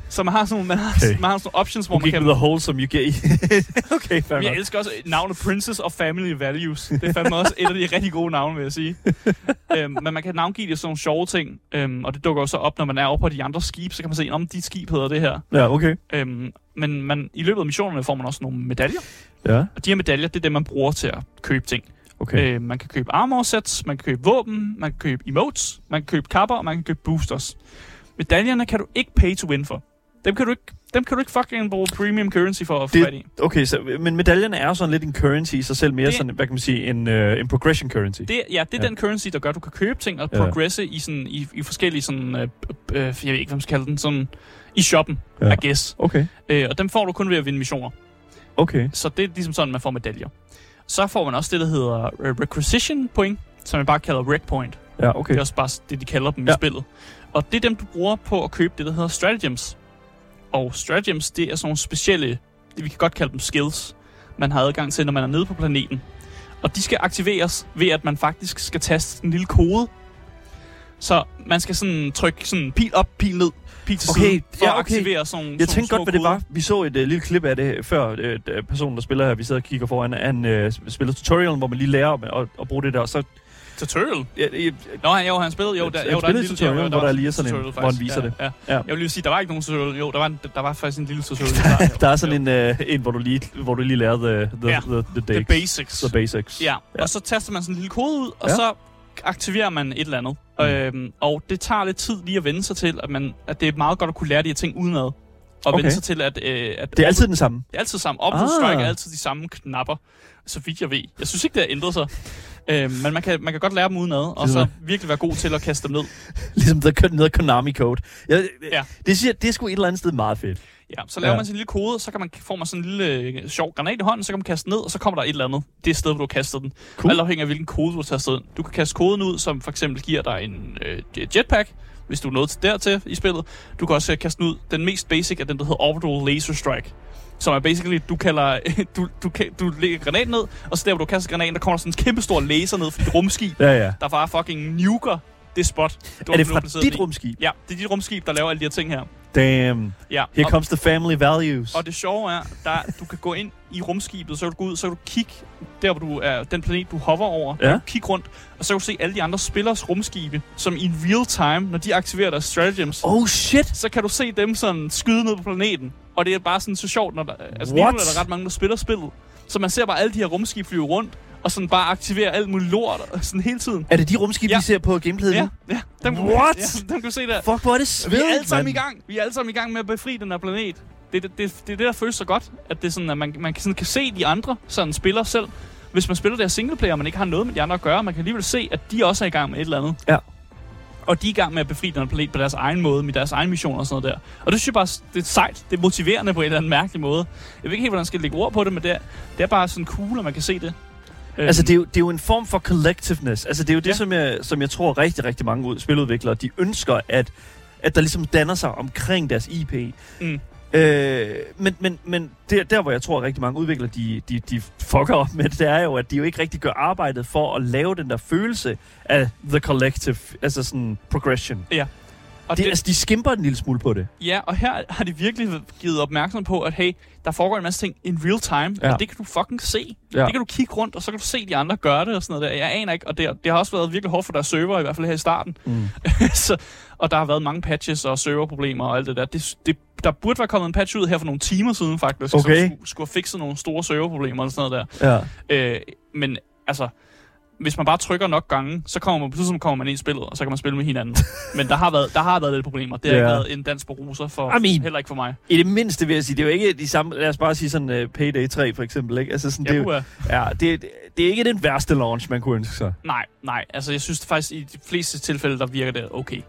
Så man har sådan, man har,
Okay.
man har sådan nogle options, hvor man kan...
the wholesome you get. okay, fair
Men jeg elsker også navnet Princess of Family Values. Det er fandme også et af de rigtig gode navne, vil jeg sige. øhm, men man kan navngive det sådan nogle sjove ting, øhm, og det dukker jo så op, når man er oppe på de andre skib, så kan man se, om de skib hedder det her.
Ja, okay.
Øhm, men man, i løbet af missionerne får man også nogle medaljer,
Ja,
og de her medaljer, det er det, man bruger til at købe ting.
okay.
Øh, man kan købe armor sets, man kan købe våben, man kan købe emotes, man kan købe kapper, og man kan købe boosters. Medaljerne kan du ikke pay to win for. Dem kan du ikke, dem kan du ikke fucking bruge premium currency for at få fat i.
Okay, så, men medaljerne er sådan lidt en currency i sig selv, mere
Det-
sådan, hvad kan man sige, en, uh, en progression currency.
Det, ja, det er
Ja.
ja. den currency, der gør, at du kan købe ting og
Ja.
progresse i, sådan, i, i forskellige sådan, øh, øh, jeg ved ikke, hvad man skal kalde den, sådan, i shoppen,
Ja.
ja. I guess.
Okay.
Øh, og dem får du kun ved at vinde missioner.
Okay.
Så det er ligesom sådan, man får medaljer. Så får man også det, der hedder øh, requisition point, som man bare kalder rec point.
Ja, Okay.
Det er også bare det, de kalder dem ja.
Ja.
i spillet. Og det er dem, du bruger på at købe det, der hedder stratagems. Og stratagems, det er sådan nogle specielle, det vi kan godt kalde dem skills, man har adgang til, når man er nede på planeten. Og de skal aktiveres ved, at man faktisk skal taste en lille kode. Så man skal sådan trykke sådan pil op, pil ned, pil til
Okay,
side, for
ja,
at
okay.
aktivere sådan nogle
Jeg
sådan
tænkte godt, hvad det var. Vi så et uh, lille klip af det før uh, personen, der spiller her, vi sidder og kigger foran, han uh, spiller tutorial, hvor man lige lærer at, at, at bruge det der. Og så,
Tutorial?
ja, ja,
Nå, han, jo, han spillede, jo, der, jo, der er en lille
tutorial,
jo,
hvor der lige er sådan en- hvor han viser det.
Ja.
Ja.
Jeg vil lige sige, der var ikke nogen tutorial. Jo, der var, en, der var faktisk en lille tutorial. i jo.
der er sådan en, uh, en hvor, du lige, hvor du lige lærer the, the,
Ja.
the, the,
The
the,
basics.
the basics.
Ja,
Ja.
og så taster man sådan en lille kode ud, og
Ja.
så aktiverer man et eller andet.
Mm.
Øhm, og det tager lidt tid lige at vende sig til, at, man, at det er meget godt at kunne lære de her ting udenad. Og
Okay.
vende sig til, at... Øh, at
Det er altid den samme.
det er altid samme. Option
Ah.
strike er altid de samme knapper, så vidt jeg ved. Jeg synes ikke, det har ændret sig. Øhm, men man kan, man kan godt lære dem udenad, og så virkelig være god til at kaste dem ned.
Ligesom the, the Konami Code. Jeg,
Ja.
det, siger, det er sgu et eller andet sted meget fedt.
Ja, så laver
Ja.
man sin lille kode, så kan man, får man sådan en lille øh, sjov granat i hånden, så kan man kaste den ned, og så kommer der et eller andet. Det sted, hvor du har kastet den.
Cool.
Alt afhængig af, hvilken kode du har tastet ind. Du kan kaste koden ud, som for eksempel giver dig en øh, jetpack, hvis du er nået til dertil i spillet. Du kan også øh, kaste den ud. Den mest basic er den, der hedder Orbital Laser Strike. Som er basically, du kalder, du, du, du lægger granaten ned, og så der, hvor du kaster granaten, der kommer der sådan en kæmpe stor laser ned fra dit rumskib,
Ja, ja.
der bare fucking nuker det spot. Du
Er det fra dit
i.
rumskib?
Ja, det er dit rumskib, der laver alle de her ting her.
Damn.
Ja,
Here
og-
comes the family values.
og det sjove er, der, du kan gå ind i rumskibet, så kan du gå ud, så kan du kigge der, hvor du er, den planet, du hover over.
Ja.
Du kigge rundt, og så kan du se alle de andre spillers rumskibe, som i real time, når de aktiverer deres stratagems, oh.
Shit.
så kan du se dem sådan skyde ned på planeten. Og det er bare sådan så sjovt, når der, altså lige nu
What?
er der ret mange, der spiller spillet. Så man ser bare alle de her rumskibe flyve rundt, og sådan bare aktivere alt muligt lort, og sådan hele tiden.
Er det de rumskib,
Ja.
vi ser på gameplayet
Ja,
nu?
ja. Dem,
What?
Ja, dem kan du se der.
Fuck, hvor er det
Vi
svedigt,
er alle sammen
mand.
i gang. Vi er alle sammen i gang med at befri den her planet. Det, det, det, det er det, der føles så godt, at, det er sådan, at man, man kan, sådan, kan se de andre sådan spiller selv. Hvis man spiller der singleplayer, og man ikke har noget med de andre at gøre, man kan alligevel se, at de også er i gang med et eller andet.
Ja.
Og de er i gang med at befri den her planet på deres egen måde, med deres egen mission og sådan noget der. Og det synes jeg bare, det er sejt. Det er motiverende på en eller anden mærkelig måde. Jeg ved ikke helt, hvordan jeg skal lægge ord på det, men det er, det er bare sådan cool, at man kan se det.
Altså,
Øhm,
det er, jo, det er jo en form for collectiveness. Altså, det er jo det,
Ja.
som, jeg, som jeg tror rigtig, rigtig mange ud- spiludviklere, de ønsker, at, at der ligesom danner sig omkring deres IP.
Mm.
Øh, men men, men der, der, hvor jeg tror, at rigtig mange udviklere, de, de, de fucker op med det, det er jo, at de jo ikke rigtig gør arbejdet for at lave den der følelse af the collective, altså sådan progression.
Og
Det,
det,
altså, de skimper en lille smule på det.
Ja, og her har de virkelig givet opmærksomhed på, at hey, der foregår en masse ting in real time,
Ja.
og det kan du fucking se.
Ja.
Det kan du kigge rundt, og så kan du se de andre gøre det og sådan noget der. Jeg aner ikke, og det, det har også været virkelig hårdt for deres server, i hvert fald her i starten.
Mm.
så, og der har været mange patches og serverproblemer og alt det der. Det, det, der burde være kommet en patch ud her for nogle timer siden faktisk,
Okay.
som skulle, skulle have fikset nogle store serverproblemer og sådan noget der.
Ja.
Øh, men altså, hvis man bare trykker nok gange, så kommer man pludselig kommer man ind i spillet, og så kan man spille med hinanden. Men der har været, der har været lidt problemer. Det har
Ja.
ikke været en dans på roser for,
I mean-
heller ikke for mig.
I det mindste vil jeg sige, det er jo ikke de samme, lad os bare sige sådan uh, Payday 3 for eksempel, ikke? Altså sådan, det, er jo, ja, det, det er ikke den værste launch, man kunne ønske sig.
nej, nej. Altså, jeg synes faktisk, i de fleste tilfælde, der virker det okay.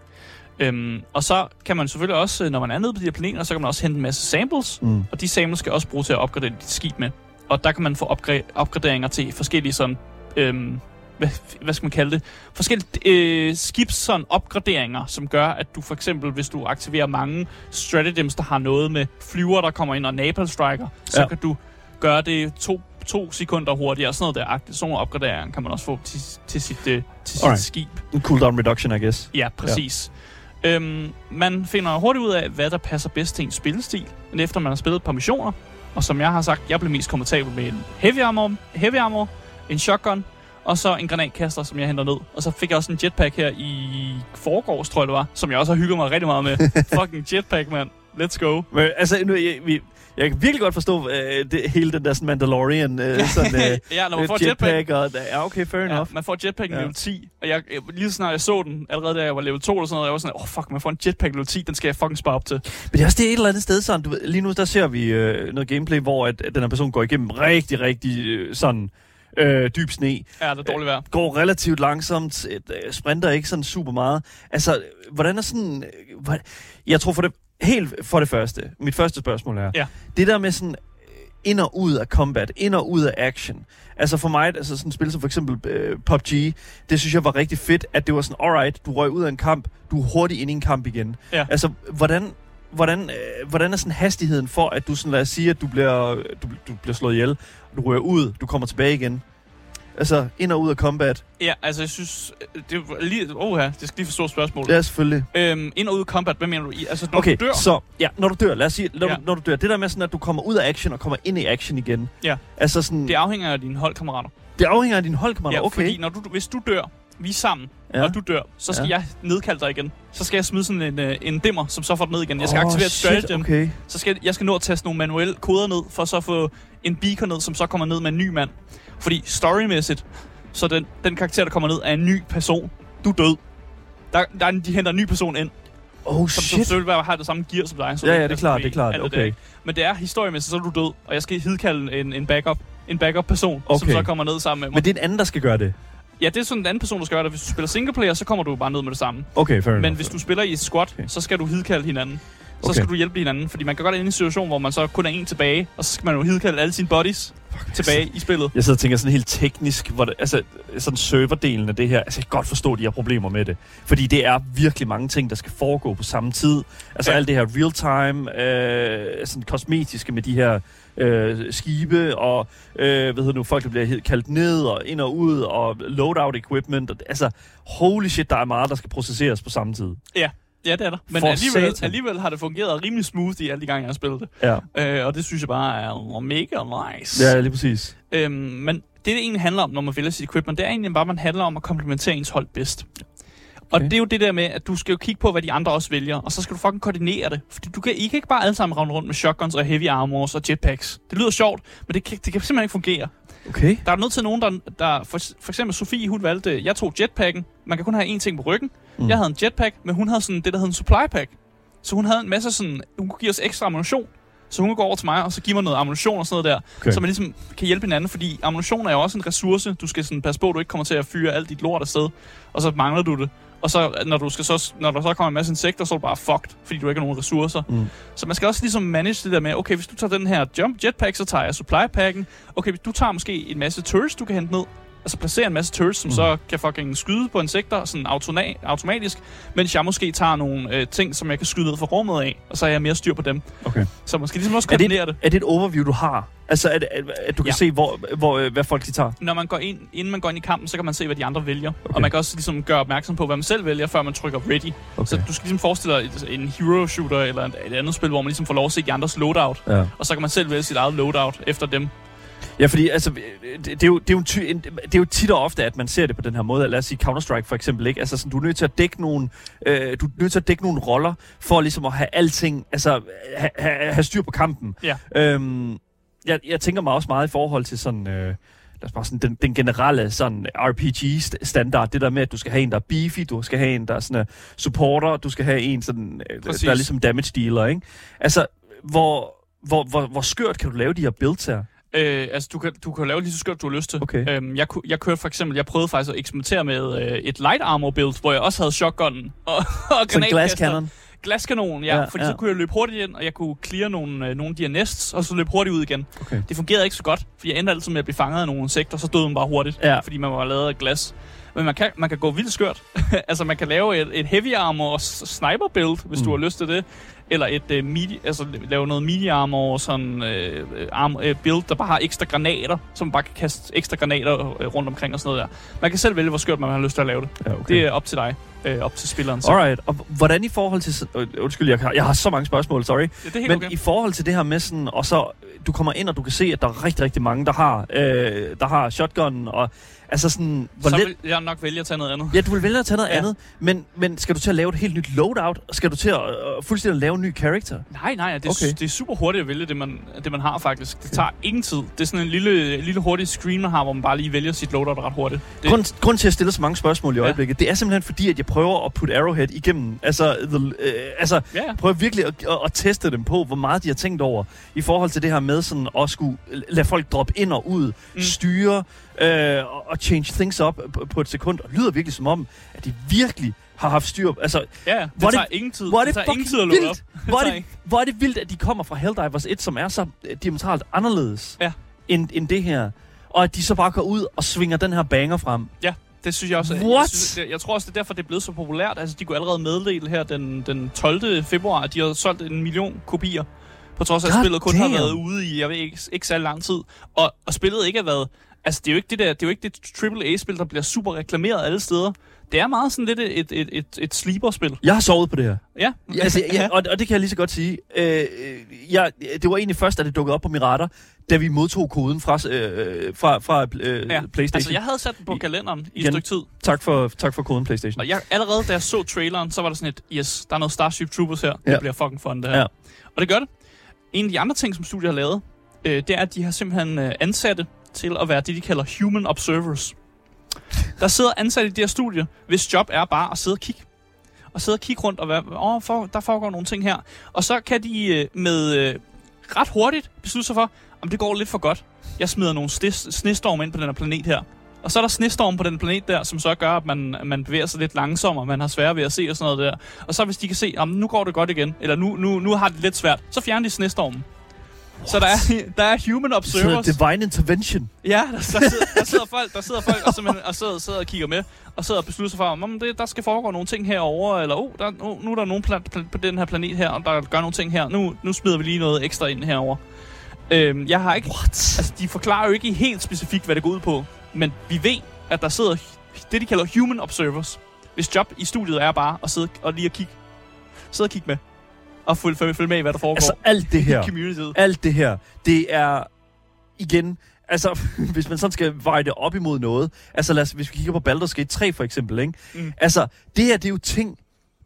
Øhm, og så kan man selvfølgelig også, øh, når man er nede på de her planeter, så kan man også hente en masse samples,
Mm.
og de samples skal også bruges til at opgradere dit skib med. Og der kan man få opgra- opgraderinger til forskellige sådan, øhm, hvad, hvad skal man kalde det? Forskellige øh, skibs sådan opgraderinger, som gør, at du for eksempel, hvis du aktiverer mange stratagems, der har noget med flyver, der kommer ind og napalm striker, så
Ja.
kan du gøre det to, to sekunder hurtigere. Sådan noget der. Sådan nogle opgraderinger kan man også få til, til sit, øh, til sit skib.
En cooldown reduction, I guess.
Ja, præcis. Ja. Øhm, man finder hurtigt ud af, hvad der passer bedst til en spillestil, efter man har spillet et par missioner, og som jeg har sagt, jeg blev mest komfortabel med en heavy armor, heavy armor en shotgun, og så en granatkaster, som jeg henter ned. Og så fik jeg også en jetpack her i forgårs, tror jeg det var, som jeg også har hygget mig rigtig meget med. Fucking jetpack, mand. Let's go.
Men, altså, nu, jeg, vi, jeg kan virkelig godt forstå øh, det, hele den der sådan Mandalorian, øh, sådan, øh,
ja, når man får
øh,
jetpack,
jetpack, og, ja, okay, fair
Ja,
enough.
man får jetpack
Ja.
level 10, og jeg, jeg, lige så snart jeg så den, allerede da jeg var level 2 eller sådan noget, jeg var sådan, åh oh, fuck, man får en jetpack level 10, den skal jeg fucking spare op til.
Men det er også det et eller andet sted sådan, du ved, lige nu der ser vi øh, noget gameplay, hvor at, at den her person går igennem rigtig, rigtig øh, sådan øh, dyb sne,
Ja, det er dårligt vejr.
går relativt langsomt, øh, sprinter ikke sådan super meget. Altså, hvordan er sådan... Øh, jeg tror for det, helt for det første, mit første spørgsmål er,
Ja.
det der med sådan, øh, ind og ud af combat, ind og ud af action. Altså for mig, altså sådan et spil som for eksempel øh, PUBG, det synes jeg var rigtig fedt, at det var sådan, alright, du røg ud af en kamp, du er hurtigt ind i en kamp igen.
Ja.
Altså, hvordan, hvordan, øh, hvordan er sådan hastigheden for, at du sådan, lad os sige, at du bliver, du, du bliver slået ihjel, du rører ud, du kommer tilbage igen. Altså, ind og ud af combat.
Ja, altså jeg synes, det er lige, oh ja, det skal lige forstå spørgsmålet.
Ja, selvfølgelig.
Øhm, ind og ud af combat, hvad mener du? i? Altså når
okay,
du dør?
så ja, når du dør, lad os sige, når,
Ja.
du, når du dør, det der med sådan, at du kommer ud af action og kommer ind i action igen.
Ja.
Altså sådan,
Det afhænger af dine holdkammerater.
det afhænger af din holdkammerater,
Ja,
okay.
fordi når du, hvis du dør, vi er sammen, ja. Og du dør, så skal ja. Jeg nedkalde dig igen. Så skal jeg smide sådan en, øh, en dimmer, som så får dig ned igen. Jeg skal
Åh,
aktivere et
shit,
stratagem.
okay.
Så skal jeg skal nå at taste nogle manuelle koder ned, for så at få en beacon ned, som så kommer ned med en ny mand. Fordi storymæssigt, så den, den karakter, der kommer ned, er en ny person. Du er død. Der, der er, de henter en ny person ind,
Oh,
som, som
shit.
selvfølgelig har det samme gear som dig. Så
Ja, ja, det er klart, det er klart, okay.
der. Men det er historiemæssigt, så er du død, og jeg skal hidkalde en, en backup en backup-person, som
Okay.
så kommer ned sammen med mig.
Men det er en anden, der skal gøre det.
Ja, det er sådan en anden person, der skal gøre det. Hvis du spiller singleplayer, så kommer du bare ned med det samme.
Okay, fair
Men
enough.
hvis du spiller i et squad,
Okay.
så skal du hidkalde hinanden. Så
Okay.
skal du hjælpe hinanden, fordi man kan godt ende i en situation, hvor man så kun er en tilbage, og så skal man jo hidkalde alle sine buddies tilbage i spillet.
Jeg sidder og tænker sådan helt teknisk, hvor det, altså sådan serverdelen af det her, altså jeg kan godt forstå, at de har problemer med det. Fordi det er virkelig mange ting, der skal foregå på samme tid. Altså
ja.
alt det her real-time, øh, sådan kosmetiske med de her øh, skibe, og øh, hvad hedder nu, folk, der bliver kaldt ned og ind og ud, og loadout equipment. Og, altså, holy shit, der er meget, der skal processeres på samme tid.
Ja, det er der. Men
For
alligevel,
satan.
alligevel har det fungeret rimelig smooth i alle de gange, jeg har spillet det.
Ja,
Øh, og det synes jeg bare er mega nice.
ja lige præcis.
Øhm, men det, det egentlig handler om, når man vælger sit equipment, det er egentlig bare, at man handler om at komplementere ens hold bedst. Og det er jo det der med, at du skal jo kigge på, hvad de andre også vælger, og så skal du fucking koordinere det. Fordi du kan, I kan ikke bare alle sammen rende rundt med shotguns og heavy armors og jetpacks. Det lyder sjovt, men det kan, det kan simpelthen ikke fungere.
Okay.
Der er nødt til nogen, der, der for, for eksempel Sofie, hun valgte, jeg tog jetpacken. Man kan kun have én ting på ryggen. Mm. Jeg havde en jetpack, men hun havde sådan det, der hed en supply pack. Så hun havde en masse sådan, hun kunne give os ekstra ammunition. Så hun kunne gå over til mig, og så give mig noget ammunition og sådan noget der.
Okay.
Så man ligesom kan hjælpe hinanden, fordi ammunition er jo også en ressource. Du skal sådan passe på, at du ikke kommer til at fyre alt dit lort afsted. Og så mangler du det. Og så, når, du skal så, når der så kommer en masse insekter, så er du bare fucked, fordi du ikke har nogen ressourcer.
Mm.
Så man skal også ligesom manage det der med, okay, hvis du tager den her jump jetpack, så tager jeg supply packen. Okay, hvis du tager måske en masse turrets, du kan hente ned. Altså placere en masse turrets, som mm. Så kan fucking skyde på insekter sådan autona- automatisk. Mens jeg måske tager nogle øh, ting, som jeg kan skyde ned fra rummet af. Og så har jeg mere styr på dem.
Okay.
Så man skal ligesom også
Er det,
koordinere det.
et, er det et overview, du har? Altså, at, at, at du kan
Ja.
se, hvor, hvor, øh, hvad folk de tager?
Når man går ind, inden man går ind i kampen, så kan man se, hvad de andre vælger. Okay.
Okay.
Og man kan også ligesom gøre opmærksom på, hvad man selv vælger, før man trykker ready.
Okay.
Så du skal ligesom forestille dig et, en hero shooter eller et, et andet spil, hvor man ligesom får lov at se de andres loadout.
Ja.
Og så kan man selv vælge sit eget loadout efter dem.
Ja, fordi altså, det, det, er jo, det, er jo ty, en- det er jo tit og ofte, at man ser det på den her måde. Lad os sige Counter-Strike for eksempel, ikke? Altså, sådan, du er nødt til at dække nogle, øh, du er nødt til at dække nogle roller, for ligesom at have alting, altså have, have, have styr på kampen.
Ja.
Øhm, jeg, jeg tænker mig også meget i forhold til sådan... Øh, lad os bare sådan, den, den generelle sådan RPG-standard, det der med, at du skal have en, der er beefy, du skal have en, der er sådan, uh, supporter, du skal have en, sådan, øh,
Præcis.
der er ligesom damage dealer, ikke? Altså, hvor, hvor, hvor, hvor skørt kan du lave de her builds her?
Øh, altså, du kan, du kan lave lige så skørt, du har lyst til.
Okay.
Øhm, jeg, jeg kørte for eksempel, jeg prøvede faktisk at eksperimentere med øh, et light armor build, hvor jeg også havde shotgunnen og, og granatkaster.
glass cannon.
Glaskanon, ja, ja, fordi
ja.
så kunne jeg løbe hurtigt ind, og jeg kunne clear nogle, øh, nogle af de her nests, og så løbe hurtigt ud igen.
Okay.
Det fungerede ikke så godt, for jeg endte altid med at blive fanget af nogle insekter, så døde man bare hurtigt,
Ja.
fordi man var lavet af glas. Men man kan, man kan gå vildt skørt. altså, man kan lave et, et heavy armor s- sniper build, hvis mm. du har lyst til det. Eller et uh, midi, altså lave noget midi armor, sådan uh, arm, uh, build, der bare har ekstra granater, som man bare kan kaste ekstra granater uh, rundt omkring og sådan noget der. Man kan selv vælge, hvor skørt man har lyst til at lave det.
Ja, okay.
Det er op til dig, uh, op til spilleren. selv.
Alright, og hvordan i forhold til... øh, Undskyld, jeg har, jeg har så mange spørgsmål, sorry.
Ja, det er helt
Men
okay.
i forhold til det her med sådan... Og så, du kommer ind, og du kan se, at der er rigtig, rigtig mange, der har, øh, der har shotgun, og altså sådan... Hvor
Så vil jeg nok vælge at tage noget andet.
Ja, du vil vælge at tage noget
Ja.
ja. andet, men, men skal du til at lave et helt nyt loadout? Skal du til at øh, fuldstændig lave en ny character?
Nej, nej, det er,
Okay.
det er super hurtigt at vælge det, man, det, man har faktisk. Det tager ingen tid. Det er sådan en lille, lille hurtig screen, man har, hvor man bare lige vælger sit loadout ret hurtigt. Det,
Grund, grund til at stille så mange spørgsmål i
Ja.
øjeblikket, det er simpelthen fordi, at jeg prøver at putte Arrowhead igennem. Altså, the, øh, altså
ja.
prøver virkelig at, at, at teste dem på, hvor meget de har tænkt over, i forhold til det her med sådan at skulle lade folk droppe ind og ud,
Mm.
styre øh, og- change things up på, på et sekund. Og lyder virkelig som om, at de virkelig har haft styr på. Altså,
Ja, det
Hvor er det-
tager ingen tid.
hvor er
det
det
tager ingen tid at
vildt.
op.
hvor, er
tager
det, hvor er det vildt, at de kommer fra Helldivers 1, som er så øh, diametralt anderledes
Ja.
end, end det her. Og at de så bare går ud og svinger den her banger frem.
Ja, det synes jeg også. Jeg,
What?
synes, det, jeg tror også, det er derfor, det er blevet så populært. Altså, de kunne allerede meddele her den, den 12. februar, at de har solgt en million kopier. På trods af, at
God
spillet kun har
damn.
været ude i, jeg ved ikke, ikke særlig lang tid. Og, og spillet ikke har været... Altså, det er jo ikke det der, det er jo ikke det AAA-spil, der bliver super reklameret alle steder. Det er meget sådan lidt et, et, et, et, sleeper-spil.
Jeg har sovet på det her.
Ja.
Altså, ja, og, og det kan jeg lige så godt sige. Øh, jeg, det var egentlig først, da det dukkede op på min radar, da vi modtog koden fra, øh, fra, fra øh,
ja.
PlayStation.
Altså, jeg havde sat den på kalenderen i et stykke tid.
tak, for, tak for koden, PlayStation.
Og jeg, allerede da jeg så traileren, så var der sådan et, yes, der er noget Starship Troopers her. Det
Ja.
bliver fucking fun, det her.
Ja.
Og det gør det. En af de andre ting, som studiet har lavet, øh, det er, at de har simpelthen øh, ansatte til at være det, de kalder human observers. Der sidder ansatte i det her studie, hvis job er bare at sidde og kigge. Og sidde og kigge rundt og være, åh, for, der foregår nogle ting her. Og så kan de øh, med øh, ret hurtigt beslutte sig for, om det går lidt for godt. Jeg smider nogle snestorm ind på den her planet her. Og så er der snestorm på den planet der, som så gør, at man, man bevæger sig lidt langsommere, man har svært ved at se og sådan noget der. Og så hvis de kan se, om nu går det godt igen, eller nu, nu, nu har det lidt svært, så fjerner de snestormen. Så der er, der er human
Så
observers.
Divine Intervention.
Ja, der, der, sidder, der sidder folk, der sidder folk og, simpelthen, og sidder, sidder og kigger med, og sidder og beslutter sig for, om det, der skal foregå nogle ting herover eller oh, der, oh, nu er der nogen på den her planet her, og der gør nogle ting her. Nu, nu smider vi lige noget ekstra ind herover. Øhm, jeg har ikke...
What?
Altså, de forklarer jo ikke helt specifikt, hvad det går ud på, men vi ved, at der sidder det, de kalder human observers. Hvis job i studiet er bare at sidde og lige at kigge, sidde og kigge med, og følge, følge, med i, hvad der foregår
Altså alt det her. alt det her, det er igen, altså hvis man sådan skal veje det op imod noget, altså lad os, hvis vi kigger på Baldur's Gate 3 for eksempel, ikke?
Mm.
Altså, det her, det er jo ting,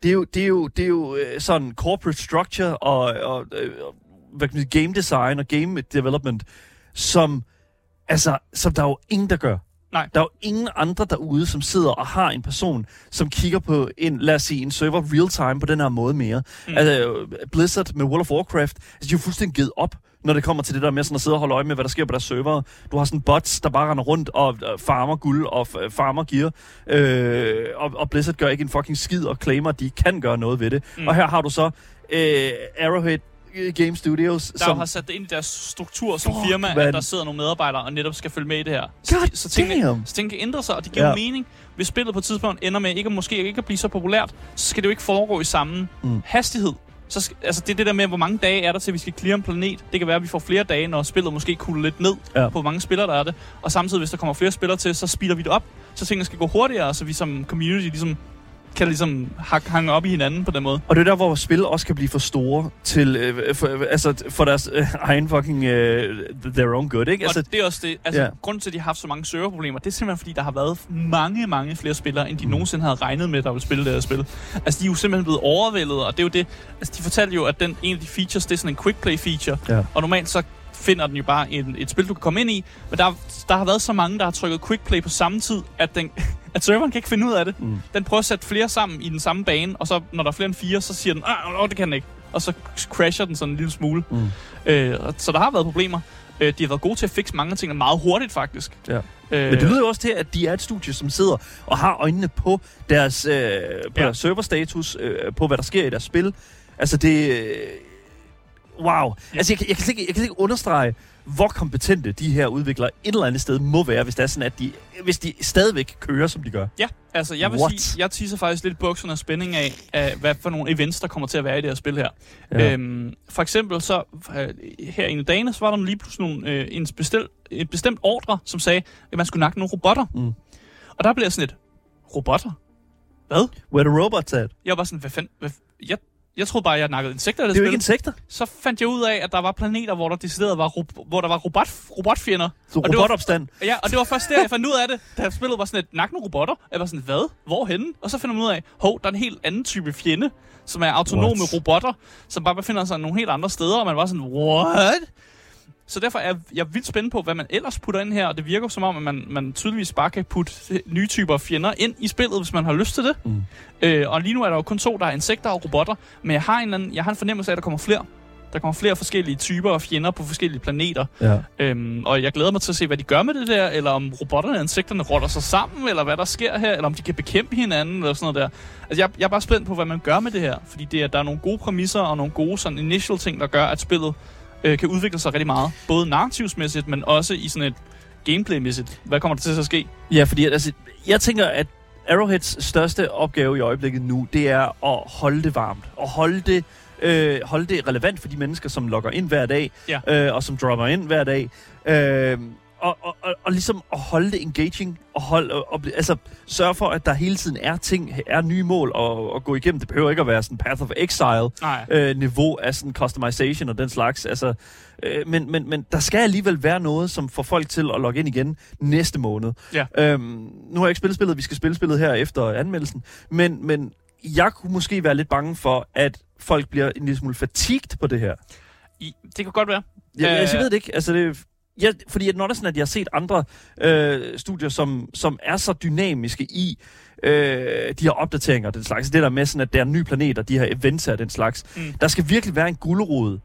det er jo, det er jo, det er jo øh, sådan corporate structure og, og øh, hvad kan man sige, game design og game development, som, altså, som der er jo ingen, der gør.
Nej.
Der er jo ingen andre derude, som sidder og har en person, som kigger på en, lad os sige, en server real time på den her måde mere.
Mm.
Altså, Blizzard med World of Warcraft, altså, de er jo fuldstændig givet op, når det kommer til det der med sådan at sidde og holde øje med, hvad der sker på deres server. Du har sådan bots, der bare render rundt og øh, farmer guld og f- farmer gear. Øh, og, og Blizzard gør ikke en fucking skid og claimer, at de kan gøre noget ved det.
Mm.
Og her har du så øh, Arrowhead øh, Game Studios,
der
som...
har sat det ind i deres struktur som
Fuck,
firma,
man.
at der sidder nogle medarbejdere og netop skal følge med i det her.
God
de- så, tingene,
damn.
så tingene kan ændre sig, og det giver ja. Mening. Hvis spillet på et tidspunkt ender med ikke, måske ikke at blive så populært, så skal det jo ikke foregå i samme mm. Hastighed. Så skal, altså det er det der med, hvor mange dage er der til, at vi skal clear en planet. Det kan være, at vi får flere dage, når spillet måske kuler lidt ned. Ja. på, hvor mange spillere der er det. Og samtidig, hvis der kommer flere spillere til, så speeder vi det op, så tingene skal gå hurtigere, så vi som community ligesom kan ligesom hak- hange op i hinanden på den måde.
Og det er der, hvor spil også kan blive for store til, øh, for, altså, for deres øh, egen fucking øh, their own good, ikke?
Altså, og det er også det. Altså,
Ja.
grunden til, at de har haft så mange serverproblemer, det er simpelthen, fordi der har været mange, mange flere spillere, end de mm. Nogensinde havde regnet med, der ville spille det her spil. Altså, de er jo simpelthen blevet overvældet, og det er jo det. Altså, de fortalte jo, at den, en af de features, det er sådan en quick play feature.
Ja.
Og normalt så finder den jo bare en, et spil, du kan komme ind i. Men der, der har været så mange, der har trykket quick play på samme tid, at, den, at serveren kan ikke finde ud af det.
Mm.
Den prøver at sætte flere sammen i den samme bane, og så når der er flere end fire, så siger den, oh, det kan den ikke. Og så crasher den sådan en lille smule.
Mm.
Øh, så der har været problemer. Øh, de har været gode til at fikse mange tingene meget hurtigt, faktisk.
Ja.
Øh,
Men det lyder jo også til, at de er et studie, som sidder og har øjnene på deres, øh, på
ja.
deres serverstatus, øh, på hvad der sker i deres spil. Altså det... Wow.
Ja.
Altså jeg, kan- jeg, kan ikke, jeg kan ikke understrege, hvor kompetente de her udviklere et eller andet sted må være, hvis det er sådan, at de, hvis de stadigvæk kører, som de gør.
Ja, altså jeg vil
What?
sige, jeg tisser faktisk lidt bukserne af spænding af, af, hvad for nogle events, der kommer til at være i det her spil her.
Ja.
Øhm, for eksempel så, øh, her af dagene, så var der lige pludselig nogle, øh, en, bestil, en bestemt ordre, som sagde, at man skulle nakke nogle robotter.
Mm.
Og der blev jeg sådan lidt, robotter? Hvad?
Where the robots at?
Jeg var sådan, hvad fanden? Hvad, jeg, jeg troede bare, jeg nakkede insekter det,
Det er jo ikke insekter.
Så fandt jeg ud af, at der var planeter, hvor der decideret var, rob- hvor der var robot, robotfjender.
Så
Og det var-
robotopstand.
Ja, og det var først der, jeg fandt ud af det, da spillet var sådan et nak nogle robotter. Jeg var sådan, hvad? Hvorhenne? Og så finder man ud af, hov, der er en helt anden type fjende, som er autonome
What?
robotter, som bare befinder sig nogle helt andre steder, og man var sådan, what? Så derfor er jeg vildt spændt på, hvad man ellers putter ind her, og det virker som om, at man, man tydeligvis bare kan putte nye typer fjender ind i spillet, hvis man har lyst til det.
Mm.
Øh, og lige nu er der jo kun to, der er insekter og robotter, men jeg har en, anden, jeg har en fornemmelse af, at der kommer flere. Der kommer flere forskellige typer af fjender på forskellige planeter.
Ja.
Øhm, og jeg glæder mig til at se, hvad de gør med det der, eller om robotterne og insekterne rotter sig sammen, eller hvad der sker her, eller om de kan bekæmpe hinanden, eller sådan noget der. Altså, jeg, jeg er bare spændt på, hvad man gør med det her, fordi det er, der er nogle gode præmisser og nogle gode sådan initial ting, der gør, at spillet øh, kan udvikle sig rigtig meget. Både narrativsmæssigt, men også i sådan et gameplaymæssigt. Hvad kommer der til at ske?
Ja, fordi altså, jeg tænker, at Arrowheads største opgave i øjeblikket nu, det er at holde det varmt. Og holde det, øh, holde det relevant for de mennesker, som logger ind hver dag,
Ja.
øh, og som dropper ind hver dag. Øh, og, og, og, og ligesom at holde det engaging, og, holde, og, og, altså, sørge for, at der hele tiden er ting, er nye mål at, at gå igennem. Det behøver ikke at være sådan Path of Exile,
Nej.
øh, niveau af sådan customization og den slags. Altså, øh, men, men, men der skal alligevel være noget, som får folk til at logge ind igen næste måned.
Ja.
Øhm, nu har jeg ikke spillet spillet, vi skal spille spillet her efter anmeldelsen, men, men jeg kunne måske være lidt bange for, at folk bliver en lille smule fatigued på det her.
I, det kan godt være.
Jeg,
Øh.
øh, jeg ved det ikke. Altså, det, jeg, fordi at når der er sådan, at jeg har set andre øh, studier, som, som er så dynamiske i øh, de her opdateringer og den slags. Det der med sådan, at der er nye planeter, de her events og den slags.
Mm.
Der skal virkelig være en gulerod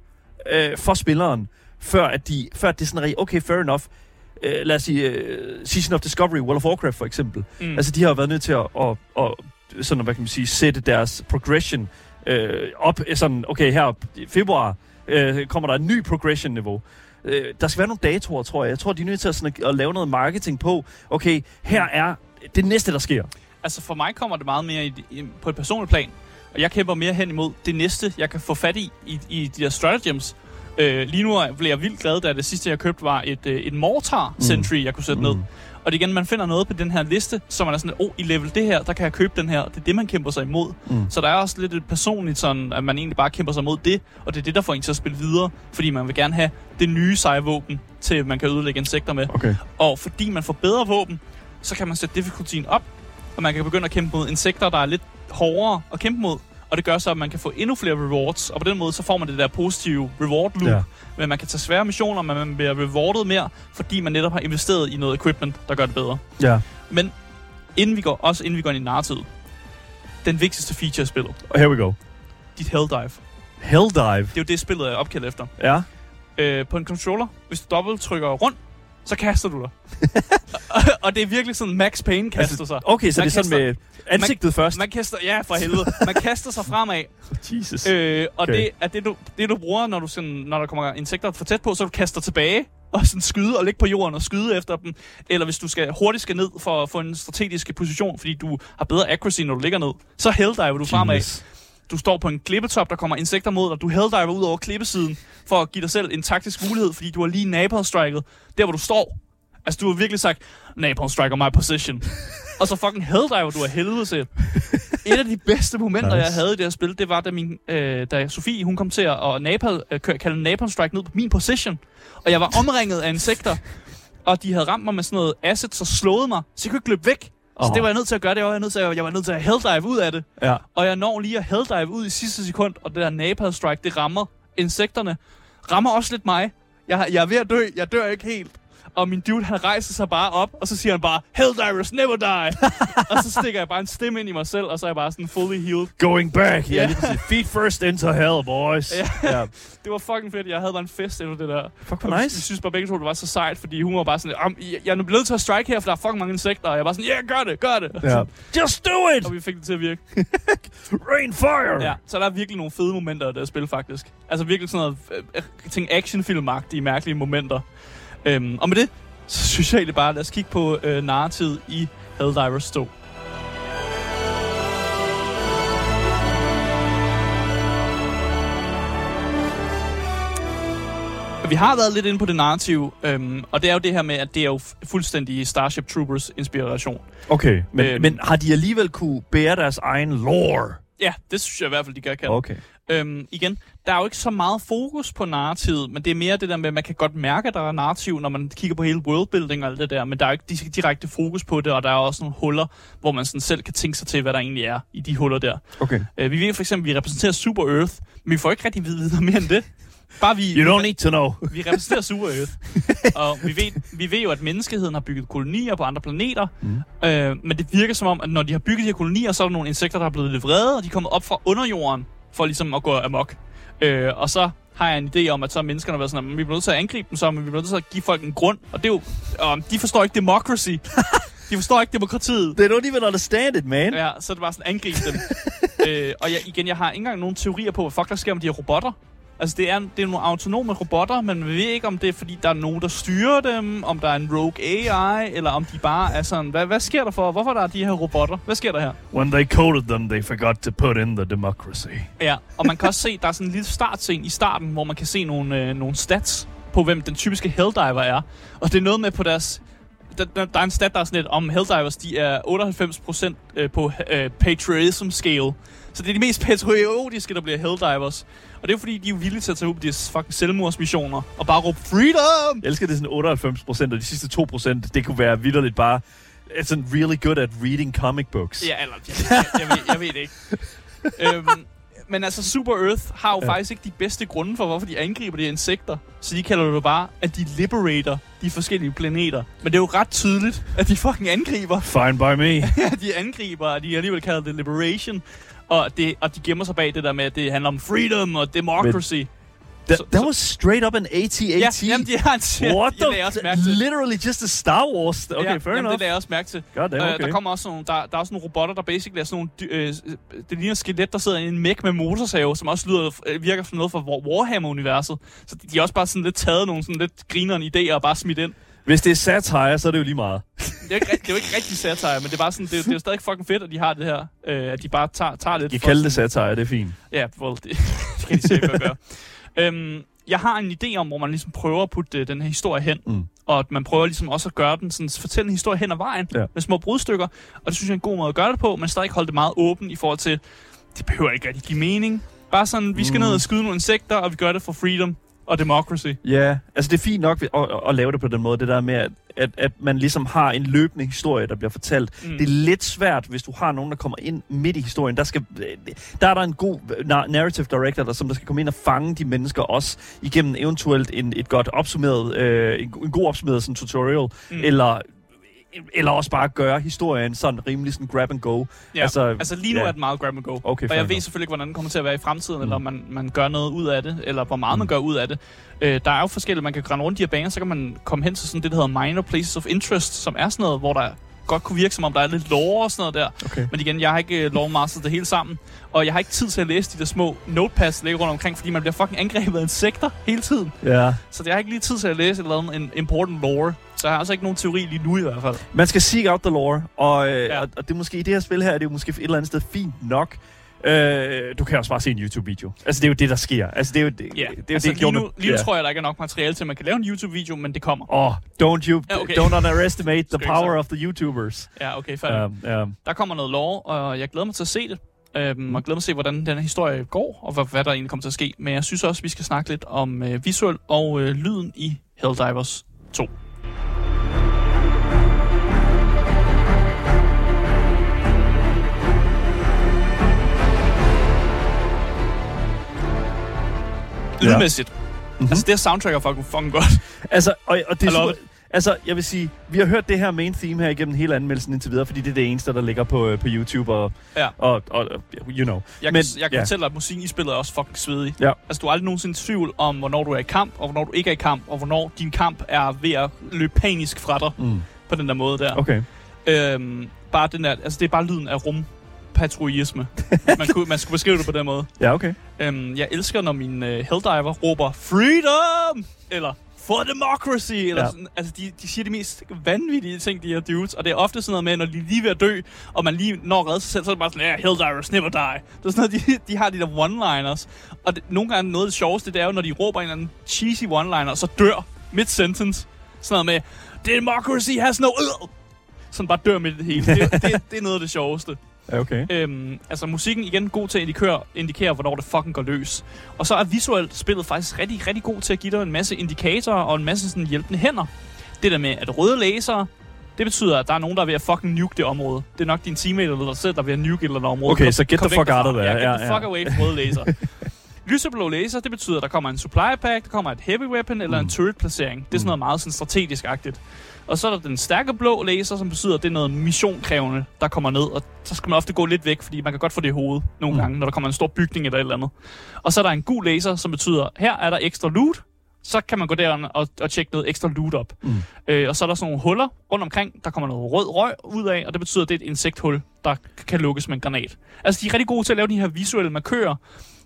øh, for spilleren, før at, de, før at det er sådan rigtig, okay, fair enough. Øh, lad os sige, øh, Season of Discovery, World of Warcraft for eksempel.
Mm.
Mm. Altså, de har jo været nødt til at, at, at sådan, hvad kan man sige, sætte deres progression øh, op. Sådan, okay, her i februar øh, kommer der en ny progression-niveau. Øh, der skal være nogle datoer, tror jeg. Jeg tror, de er nødt til at, sådan, at, at lave noget marketing på, okay, her er det næste, der sker.
Altså for mig kommer det meget mere i, i, på et personligt plan. Og jeg kæmper mere hen imod det næste, jeg kan få fat i, i, i de der stratagems. Øh, lige nu blev jeg vildt glad, da det sidste, jeg købte, var et, øh, et Mortar Sentry, jeg kunne sætte mm. ned. Og det igen, man finder noget på den her liste, så man er sådan, oh, i level det her, der kan jeg købe den her. Det er det, man kæmper sig imod.
Mm.
Så der er også lidt et personligt sådan, at man egentlig bare kæmper sig imod det, og det er det, der får en til at spille videre, fordi man vil gerne have det nye seje våben, til man kan ødelægge insekter med.
Okay.
Og fordi man får bedre våben, så kan man sætte difficultyen op, og man kan begynde at kæmpe mod insekter, der er lidt hårdere at kæmpe mod. Og det gør så, at man kan få endnu flere rewards, og på den måde så får man det der positive reward loop.
Ja.
Men man kan tage svære missioner, men man bliver rewardet mere, fordi man netop har investeret i noget equipment, der gør det bedre.
Ja.
Men inden vi går, også inden vi går ind i narrativet, den vigtigste feature i spillet,
Here we go.
dit hell dive.
Hell dive.
Det er jo det, spillet er opkaldt efter.
Ja.
øh, på en controller, hvis du dobbelt trykker rundt, så kaster du dig. og, og det er virkelig sådan, Max Payne kaster
Altså,
sig.
Okay, så
Man
det er sådan med ansigtet først.
Man kaster, ja, for helvede. Man kaster sig fremad,
Jesus.
øh, og
Okay.
det er det du, det, du bruger, når, du sådan, når der kommer insekter for tæt på, så du kaster tilbage og sådan skyde og ligge på jorden og skyde efter dem. Eller hvis du skal hurtigt skal ned for at få en strategisk position, fordi du har bedre accuracy, når du ligger ned, så helldiver du fremad. Du står på en klippetop, der kommer insekter mod dig. Du helldiver ud over klippesiden for at give dig selv en taktisk mulighed, fordi du har lige napalm striket der, hvor du står. Altså, du har virkelig sagt, napalm striker my position. og så fucking helldiver du af helvede til. Et af de bedste momenter,
Nice.
jeg havde i det her spil, det var, da, min, øh, da Sofie hun kom til at og napal, øh, kalde napalm strike ned på min position. Og jeg var omringet af insekter, og de havde ramt mig med sådan noget acid, så slået mig, så jeg kunne ikke løbe væk. Så
Åh.
det var jeg nødt til at gøre, det var jeg nødt til at, jeg var nødt til at helldive ud af det.
Ja.
Og jeg når lige at helldive ud i sidste sekund, og det der napalm strike, det rammer insekterne. Rammer også lidt mig. Jeg, jeg er ved at dø. Jeg dør ikke helt. Og min dude, han rejser sig bare op, og så siger han bare, Helldivers never die. og så stikker jeg bare en stemme ind i mig selv, og så er jeg bare sådan fully healed.
Going back. Ja,
Ja.
lige præcis. Feet first into hell, boys.
Ja.
ja.
Det var fucking fedt. Jeg havde bare en fest efter det der.
Fuck, hvor nice.
vi synes bare begge to, det var så sejt, fordi hun var bare sådan, "Am, jeg, jeg er nu nødt til at strike her, for der er fucking mange insekter. Og jeg var sådan, ja, yeah, gør det, gør det.
Ja. Just do it!
Og vi fik det til at virke.
Rain fire!
Ja, så der er virkelig nogle fede momenter i det spil, faktisk. Altså virkelig sådan noget, øh, øh, ting actionfilmagtige, mærkelige momenter. Øhm, og med det, så synes jeg egentlig bare, lad os kigge på øh, narrativet i Helldivers 2. Vi har været lidt inde på det narrativ, øhm, og det er jo det her med, at det er jo fu- fuldstændig Starship Troopers inspiration.
Okay, men,
Øhm.
men har de alligevel kunne bære deres egen lore?
Ja, det synes jeg i hvert fald, de gør kan.
Okay.
Øhm, igen, der er jo ikke så meget fokus på narrativet, men det er mere det der med, at man kan godt mærke, at der er narrativ, når man kigger på hele worldbuilding og alt det der, men der er jo ikke di- direkte fokus på det, og der er også nogle huller, hvor man sådan selv kan tænke sig til, hvad der egentlig er i de huller der.
Okay.
Øh, vi ved for eksempel, at vi repræsenterer Super Earth, men vi får ikke rigtig vide noget mere end det. Bare vi,
You don't need to know.
vi repræsenterer Super Earth. og vi ved, vi ved jo, at menneskeheden har bygget kolonier på andre planeter. Mm. Øh, men det virker som om, at når de har bygget de her kolonier, så er der nogle insekter, der er blevet lidt vrede, og de er kommet op fra underjorden for ligesom at gå amok. Øh, og så har jeg en idé om, at så er menneskerne været sådan, at vi bliver nødt til at angribe dem så, men vi bliver nødt til at give folk en grund. Og det er jo, um, de forstår ikke democracy. de forstår ikke demokratiet.
They don't even understand it, man.
Ja, så er det bare sådan, angribe dem. øh, og jeg, igen, jeg har ikke engang nogen teorier på, hvad fuck der sker med de her robotter. Altså, det er, det er nogle autonome robotter, men man ved ikke, om det er, fordi der er nogen, der styrer dem, om der er en rogue AI, eller om de bare er sådan... Hvad, hvad sker der for? Hvorfor der er de her robotter? Hvad sker der her?
When they coded them, they forgot to put in the democracy.
Ja, og man kan også se, der er sådan en lille startscene i starten, hvor man kan se nogle, øh, nogle stats på, hvem den typiske Helldiver er. Og det er noget med på deres... Der, der, der er en stat, der er sådan lidt om Helldivers, de er 98% øh, på øh, patriotism scale. Så det er de mest patriotiske, der bliver Helldivers. Og det er jo fordi, de er villige til at tage ud på de fucking selvmordsmissioner og bare råbe freedom!
Jeg elsker det sådan 98 procent, og de sidste 2 procent, det kunne være vidderligt bare... It's sådan really good at reading comic books.
Ja, eller jeg, jeg, jeg, ved, jeg ved det ikke. øhm, men altså, Super Earth har jo ja. faktisk ikke de bedste grunde for, hvorfor de angriber de insekter. Så de kalder det bare, at de liberator de forskellige planeter. Men det er jo ret tydeligt, at de fucking angriber.
Fine by me.
ja, de angriber, og de alligevel kalder det liberation. Og, det, og de gemmer sig bag det der med, at det handler om freedom og democracy. Men
That, that was straight up an AT-AT.
Ja, jamen, de har en
What
the? Jeg også mærke til.
Literally just a Star Wars. Okay,
ja,
fair
jamen,
enough.
det lader jeg også mærke til.
God damn, okay.
Uh, der kommer også nogle, der, der er også nogle robotter, der basically er sådan nogle... dy- Øh, det ligner et skelet, der sidder i en mech med motorsave, som også lyder, øh, virker som noget fra War- Warhammer-universet. Så de, de har også bare sådan lidt taget nogle sådan lidt grinerende idéer og bare smidt ind.
Hvis det er satire, så er det jo lige meget.
Det er jo ikke, det er jo ikke rigtig satire, men det er bare sådan, det, er- det er jo stadig fucking fedt, at de har det her. Øh, at de bare tager, tager lidt for
kalder det satire, det er fint.
Ja, well, det, det kan de sikkert gøre. Øhm, jeg har en idé om, hvor man ligesom prøver at putte øh, den her historie hen.
Mm.
Og at man prøver ligesom også at gøre den, sådan, fortælle en historie hen ad vejen
Ja.
med små brudstykker. Og det synes jeg er en god måde at gøre det på, men stadig holde det meget åbent i forhold til, det behøver ikke rigtig give mening. Bare sådan, vi skal
Mm.
ned og skyde nogle insekter, og vi gør det for freedom og democracy.
Ja, altså det er fint nok at, at, at lave det på den måde, det der med, at, at, at man ligesom har en løbende historie, der bliver fortalt.
Mm.
Det er lidt svært, hvis du har nogen, der kommer ind midt i historien. Der, skal, der er der en god na- narrative director, der, som der skal komme ind og fange de mennesker også igennem eventuelt en, et godt opsummeret, øh, en, en god opsummeret sådan, tutorial,
mm.
eller eller også bare gøre historien sådan rimelig sådan grab and go.
Ja, altså,
altså,
lige nu
ja.
er det meget grab and go.
Okay,
og jeg ved selvfølgelig ikke, hvordan den kommer til at være i fremtiden, mm. Eller om man, man gør noget ud af det, eller hvor meget mm. man gør ud af det. Øh, der er jo forskellige, man kan rende rundt i de her baner, så kan man komme hen til sådan det, der hedder minor places of interest, som er sådan noget, hvor der godt kunne virke, som om der er lidt lore og sådan noget der.
Okay.
Men igen, jeg har ikke uh, lovmasteret det hele sammen. Og jeg har ikke tid til at læse de der små notepads, der ligger rundt omkring, fordi man bliver fucking angrebet af insekter hele tiden.
Ja.
Så jeg har ikke lige tid til at læse et eller andet en important lore. Så jeg har altså ikke nogen teori lige nu i hvert fald.
Man skal seek out the lore, og, øh,
Ja.
og, og det er måske i det her spil her, er det jo måske et eller andet sted fint nok. Øh, du kan også bare se en YouTube-video. Altså, det er jo det, der sker. Altså, det er jo det,
Ja,
det, er
altså,
det,
lige nu, lige nu
ja.
tror jeg, der ikke er nok materiale til, at man kan lave en YouTube-video, men det kommer.
Oh, don't you,
Ja, okay.
don't underestimate the power of the YouTubers.
Ja, okay, færdig.
Um, um,
Der kommer noget lore, og jeg glæder mig til at se det. Øhm, og glæder mig til at se, hvordan den her historie går, og hvad, hvad der egentlig kommer til at ske. Men jeg synes også, vi skal snakke lidt om øh, visuel og øh, lyden i Helldivers 2.
Ja.
Lydmæssigt. Mm-hmm. Altså, det her soundtrack er fucking, fucking godt.
altså, og, og det er super, altså, jeg vil sige, vi har hørt det her main theme her igennem hele anmeldelsen indtil videre, fordi det er det eneste, der ligger på, øh, på YouTube og,
Ja.
og, og, you know.
Jeg
Men,
kan, jeg kan
ja.
fortælle dig, at musikken i spillet er også fucking svedig.
Ja.
Altså, du er aldrig nogensinde i tvivl om, hvornår du er i kamp, og hvornår du ikke er i kamp, og hvornår din kamp er ved at løbe panisk fra dig
Mm.
på den der måde der.
Okay.
Øhm, bare den der, altså det er bare lyden af rumpatriotisme. man, kunne, man skulle beskrive det på den måde.
Ja, okay.
Øhm, jeg elsker, når min øh, Helldiver råber Freedom! Eller For democracy! Eller
Ja.
sådan, altså, de, de siger de mest vanvittige ting, de her dudes. Og det er ofte sådan noget med, når de er lige ved at dø, og man lige når at redde sig selv, så er det bare sådan, ja, Helldivers never die. Det er sådan noget, de, de har de der one-liners. Og det, nogle gange noget af det sjoveste, det er jo, når de råber en eller anden cheesy one-liner, og så dør mid-sentence. Sådan noget med, democracy has no... Sådan bare dør i det hele. Det, det, det er noget af det sjoveste.
Ja, okay.
Øhm, altså musikken igen god til at indikere, indikere, hvornår det fucking går løs. Og så er visuelt spillet faktisk rigtig, rigtig god til at give dig en masse indikatorer og en masse sådan hjælpende hænder. Det der med, at røde lasere, det betyder, at der er nogen, der er ved at fucking nuke det område. Det er nok din teammate eller dig selv, der er ved at nuke et eller andet område.
Okay, så get the fuck out of there.
Ja, get
Ja,
the
ja.
fuck away from røde laser. Lyseblå laser, det betyder, at der kommer en supply pack, der kommer et heavy weapon eller mm. en turret placering. Det er sådan noget meget sådan strategisk-agtigt. Og så er der den stærke blå laser, som betyder, at det er noget missionkrævende, der kommer ned. Og så skal man ofte gå lidt væk, fordi man kan godt få det i hovedet nogle mm. gange, når der kommer en stor bygning eller et eller andet. Og så er der en gul laser, som betyder, her er der ekstra loot, så kan man gå der og, og tjekke noget ekstra loot op. Mm. Øh, og så er der sådan nogle huller rundt omkring, der kommer noget rød røg ud af, og det betyder, at det er et insekthul, der kan lukkes med en granat. Altså, de er rigtig gode til at lave de her visuelle markører,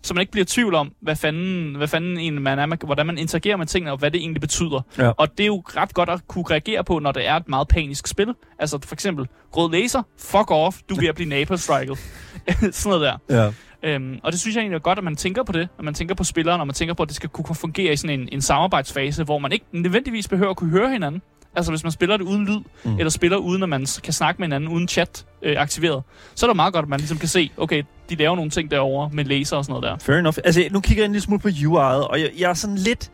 så man ikke bliver i tvivl om, hvad fanden, hvad fanden egentlig man er, hvordan man interagerer med tingene, og hvad det egentlig betyder. Ja. Og det er jo ret godt at kunne reagere på, når det er et meget panisk spil. Altså for eksempel, rød laser, fuck off, du er ved at blive napalm striket. Sådan noget der. Ja. Øhm, og det synes jeg egentlig er godt, at man tænker på det, at man tænker på spilleren, og man tænker på, at det skal kunne fungere i sådan en, en samarbejdsfase, hvor man ikke nødvendigvis behøver at kunne høre hinanden. Altså hvis man spiller det uden lyd, mm. eller spiller uden at man kan snakke med hinanden, uden chat øh, aktiveret, så er det meget godt, at man ligesom kan se, okay, de laver nogle ting derovre med laser og sådan noget der.
Fair enough. Altså nu kigger jeg en lille smule på UI'et, og jeg, jeg er sådan lidt...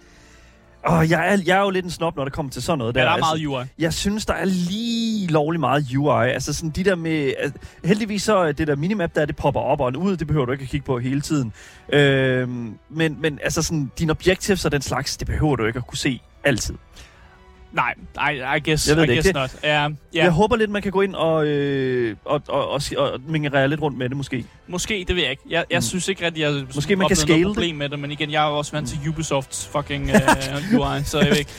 Åh, jeg er, jeg er jo lidt en snob, når det kommer til sådan noget
der. Ja, der er
altså,
meget UI.
Jeg synes, der er lige lovlig meget UI. Altså sådan de der med... Altså, heldigvis så det der minimap der, det popper op og ud. Det behøver du ikke at kigge på hele tiden. Øhm, men, men altså sådan, dine objectives og den slags, det behøver du ikke at kunne se altid.
Nej, I, I guess, jeg ved I det guess ikke. not. Uh, yeah.
Jeg håber lidt, man kan gå ind og, øh, og, og, og, og mingerere lidt rundt med det, måske.
Måske, det ved jeg ikke. Jeg, jeg mm. synes ikke at jeg
måske man kan scale noget
problem
det.
med det, men igen, jeg er jo også vant til mm. Ubisofts fucking uh, UI, så jeg ved ikke.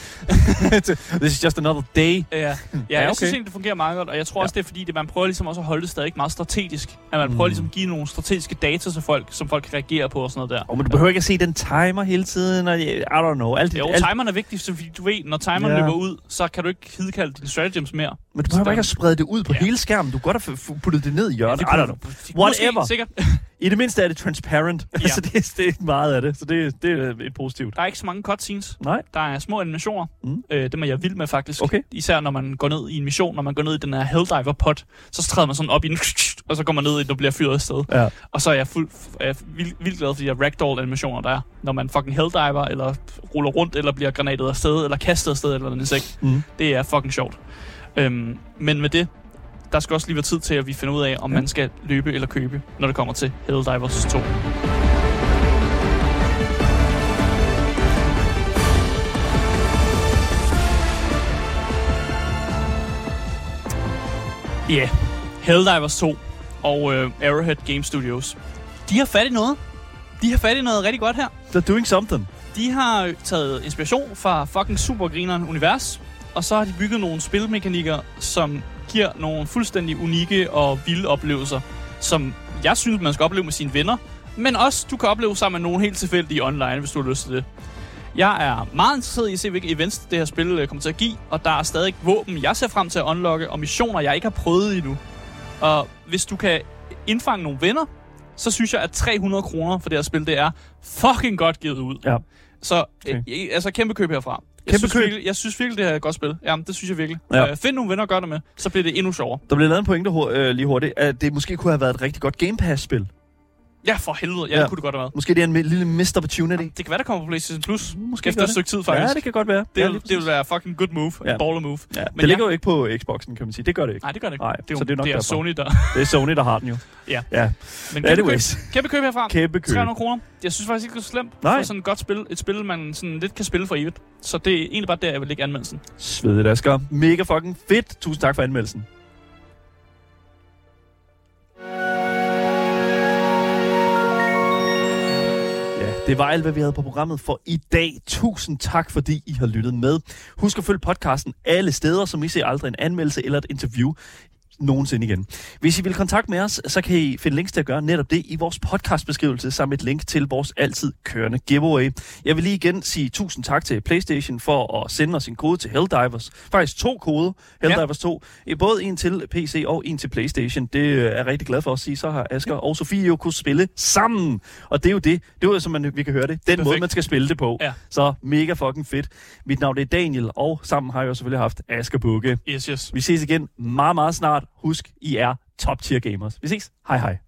This is just another day.
Ja, ja, ja jeg okay. synes egentlig, det fungerer meget godt, og jeg tror ja. også, det er fordi, det, man prøver ligesom også at holde det stadig meget strategisk. At man mm. prøver ligesom at give nogle strategiske data til folk, som folk kan reagere på og sådan noget der.
Oh, men du behøver ikke at se den timer hele tiden, og I don't know. Alt,
jo, alt... timeren er vigtig, fordi du ved, når timeren ja. løber ud, så kan du ikke hidkalde dine stratagems mere.
Men du behøver ikke at sprede det ud på ja. hele skærmen. Du kan godt have puttet det ned i hjørnet. Ja, det kunne, Whatever. Måske, sikkert. I det mindste er det transparent. Ja. altså, det, det er meget af det, så det, det er et positivt.
Der er ikke så mange cutscenes.
Nej.
Der er små animationer. Mm. Øh, dem er jeg vild med, faktisk. Okay. Især når man går ned i en mission, når man går ned i den her Helldiver-pot, så træder man sådan op i en, og så går man ned i, og bliver fyret afsted. Ja. Og så er jeg, fuld, er jeg vild, vildt glad for de her ragdoll-animationer, der er. Når man fucking Helldiver, eller ruller rundt, eller bliver granatet afsted, eller kastet afsted, eller en insekt. Mm. Det er fucking sjovt. Øhm, men med det, der skal også lige være tid til, at vi finder ud af, om ja. man skal løbe eller købe, når det kommer til Helldivers 2. Ja, yeah. Helldivers 2 og øh, Arrowhead Game Studios. De har fat i noget. De har fat i noget rigtig godt her.
They're doing something.
De har taget inspiration fra fucking supergrineren univers, og så har de bygget nogle spilmekanikker, som giver nogle fuldstændig unikke og vilde oplevelser, som jeg synes, man skal opleve med sine venner, men også du kan opleve sammen med nogle helt tilfældige online, hvis du har lyst til det. Jeg er meget interesseret i at se, hvilke events det her spil øh, kommer til at give, og der er stadig våben, jeg ser frem til at unlocke, og missioner, jeg ikke har prøvet endnu. Og hvis du kan indfange nogle venner, så synes jeg, at 300 kroner for det her spil, det er fucking godt givet ud. Ja. Så okay. øh, altså kæmpe køb herfra. Jeg synes, virkelig, jeg synes virkelig, det er et godt spil. Ja, det synes jeg virkelig. Ja. Uh, find nogle venner og gør det med, så bliver det endnu sjovere.
Der bliver lavet en pointe uh, lige hurtigt, at det måske kunne have været et rigtig godt Game Pass-spil.
Ja, for helvede. Ja, ja. det kunne det godt have været.
Måske det er en lille missed opportunity. Ja,
det kan være, der kommer på PlayStation Plus. Måske efter et stykke tid, faktisk.
Ja, det kan godt være.
Det, ja, vil, det vil være fucking good move. Ja. Baller move.
Ja. Men det ligger jo ikke på Xboxen, kan man sige. Det gør det ikke.
Nej, det gør det ikke.
Nej, det er, så det er, nok
det er Sony, der...
det er Sony, der har den jo.
Ja.
ja.
Men kæmpe Anyways. køb, kæmpe køb herfra.
Kæmpe køb.
300 kroner. Jeg synes faktisk ikke, det er så slemt Nej. for sådan et godt spil. Et spil, man sådan lidt kan spille for evigt. Så det er egentlig bare der, jeg vil lægge anmeldelsen.
Svedigt, Asger. Mega fucking fedt. Tusind tak for anmeldelsen. Det var alt, hvad vi havde på programmet for i dag. Tusind tak, fordi I har lyttet med. Husk at følge podcasten alle steder, så I ser aldrig en anmeldelse eller et interview nogensinde igen. Hvis I vil kontakte med os, så kan I finde links til at gøre netop det i vores podcastbeskrivelse, samt et link til vores altid kørende giveaway. Jeg vil lige igen sige tusind tak til PlayStation for at sende os en kode til Helldivers. Faktisk to koder, Helldivers ja. 2. Både en til PC og en til PlayStation. Det er jeg rigtig glad for at sige. Så har Asger og Sofie jo kunne spille sammen. Og det er jo det. Det er jo, som man, vi kan høre det. Den Perfekt. måde, man skal spille det på. Ja. Så mega fucking fedt. Mit navn er Daniel, og sammen har jeg jo selvfølgelig haft Asger Bukke.
Yes, yes.
Vi ses igen meget, meget snart. Husk, I er top tier gamers. Vi ses. Hej hej.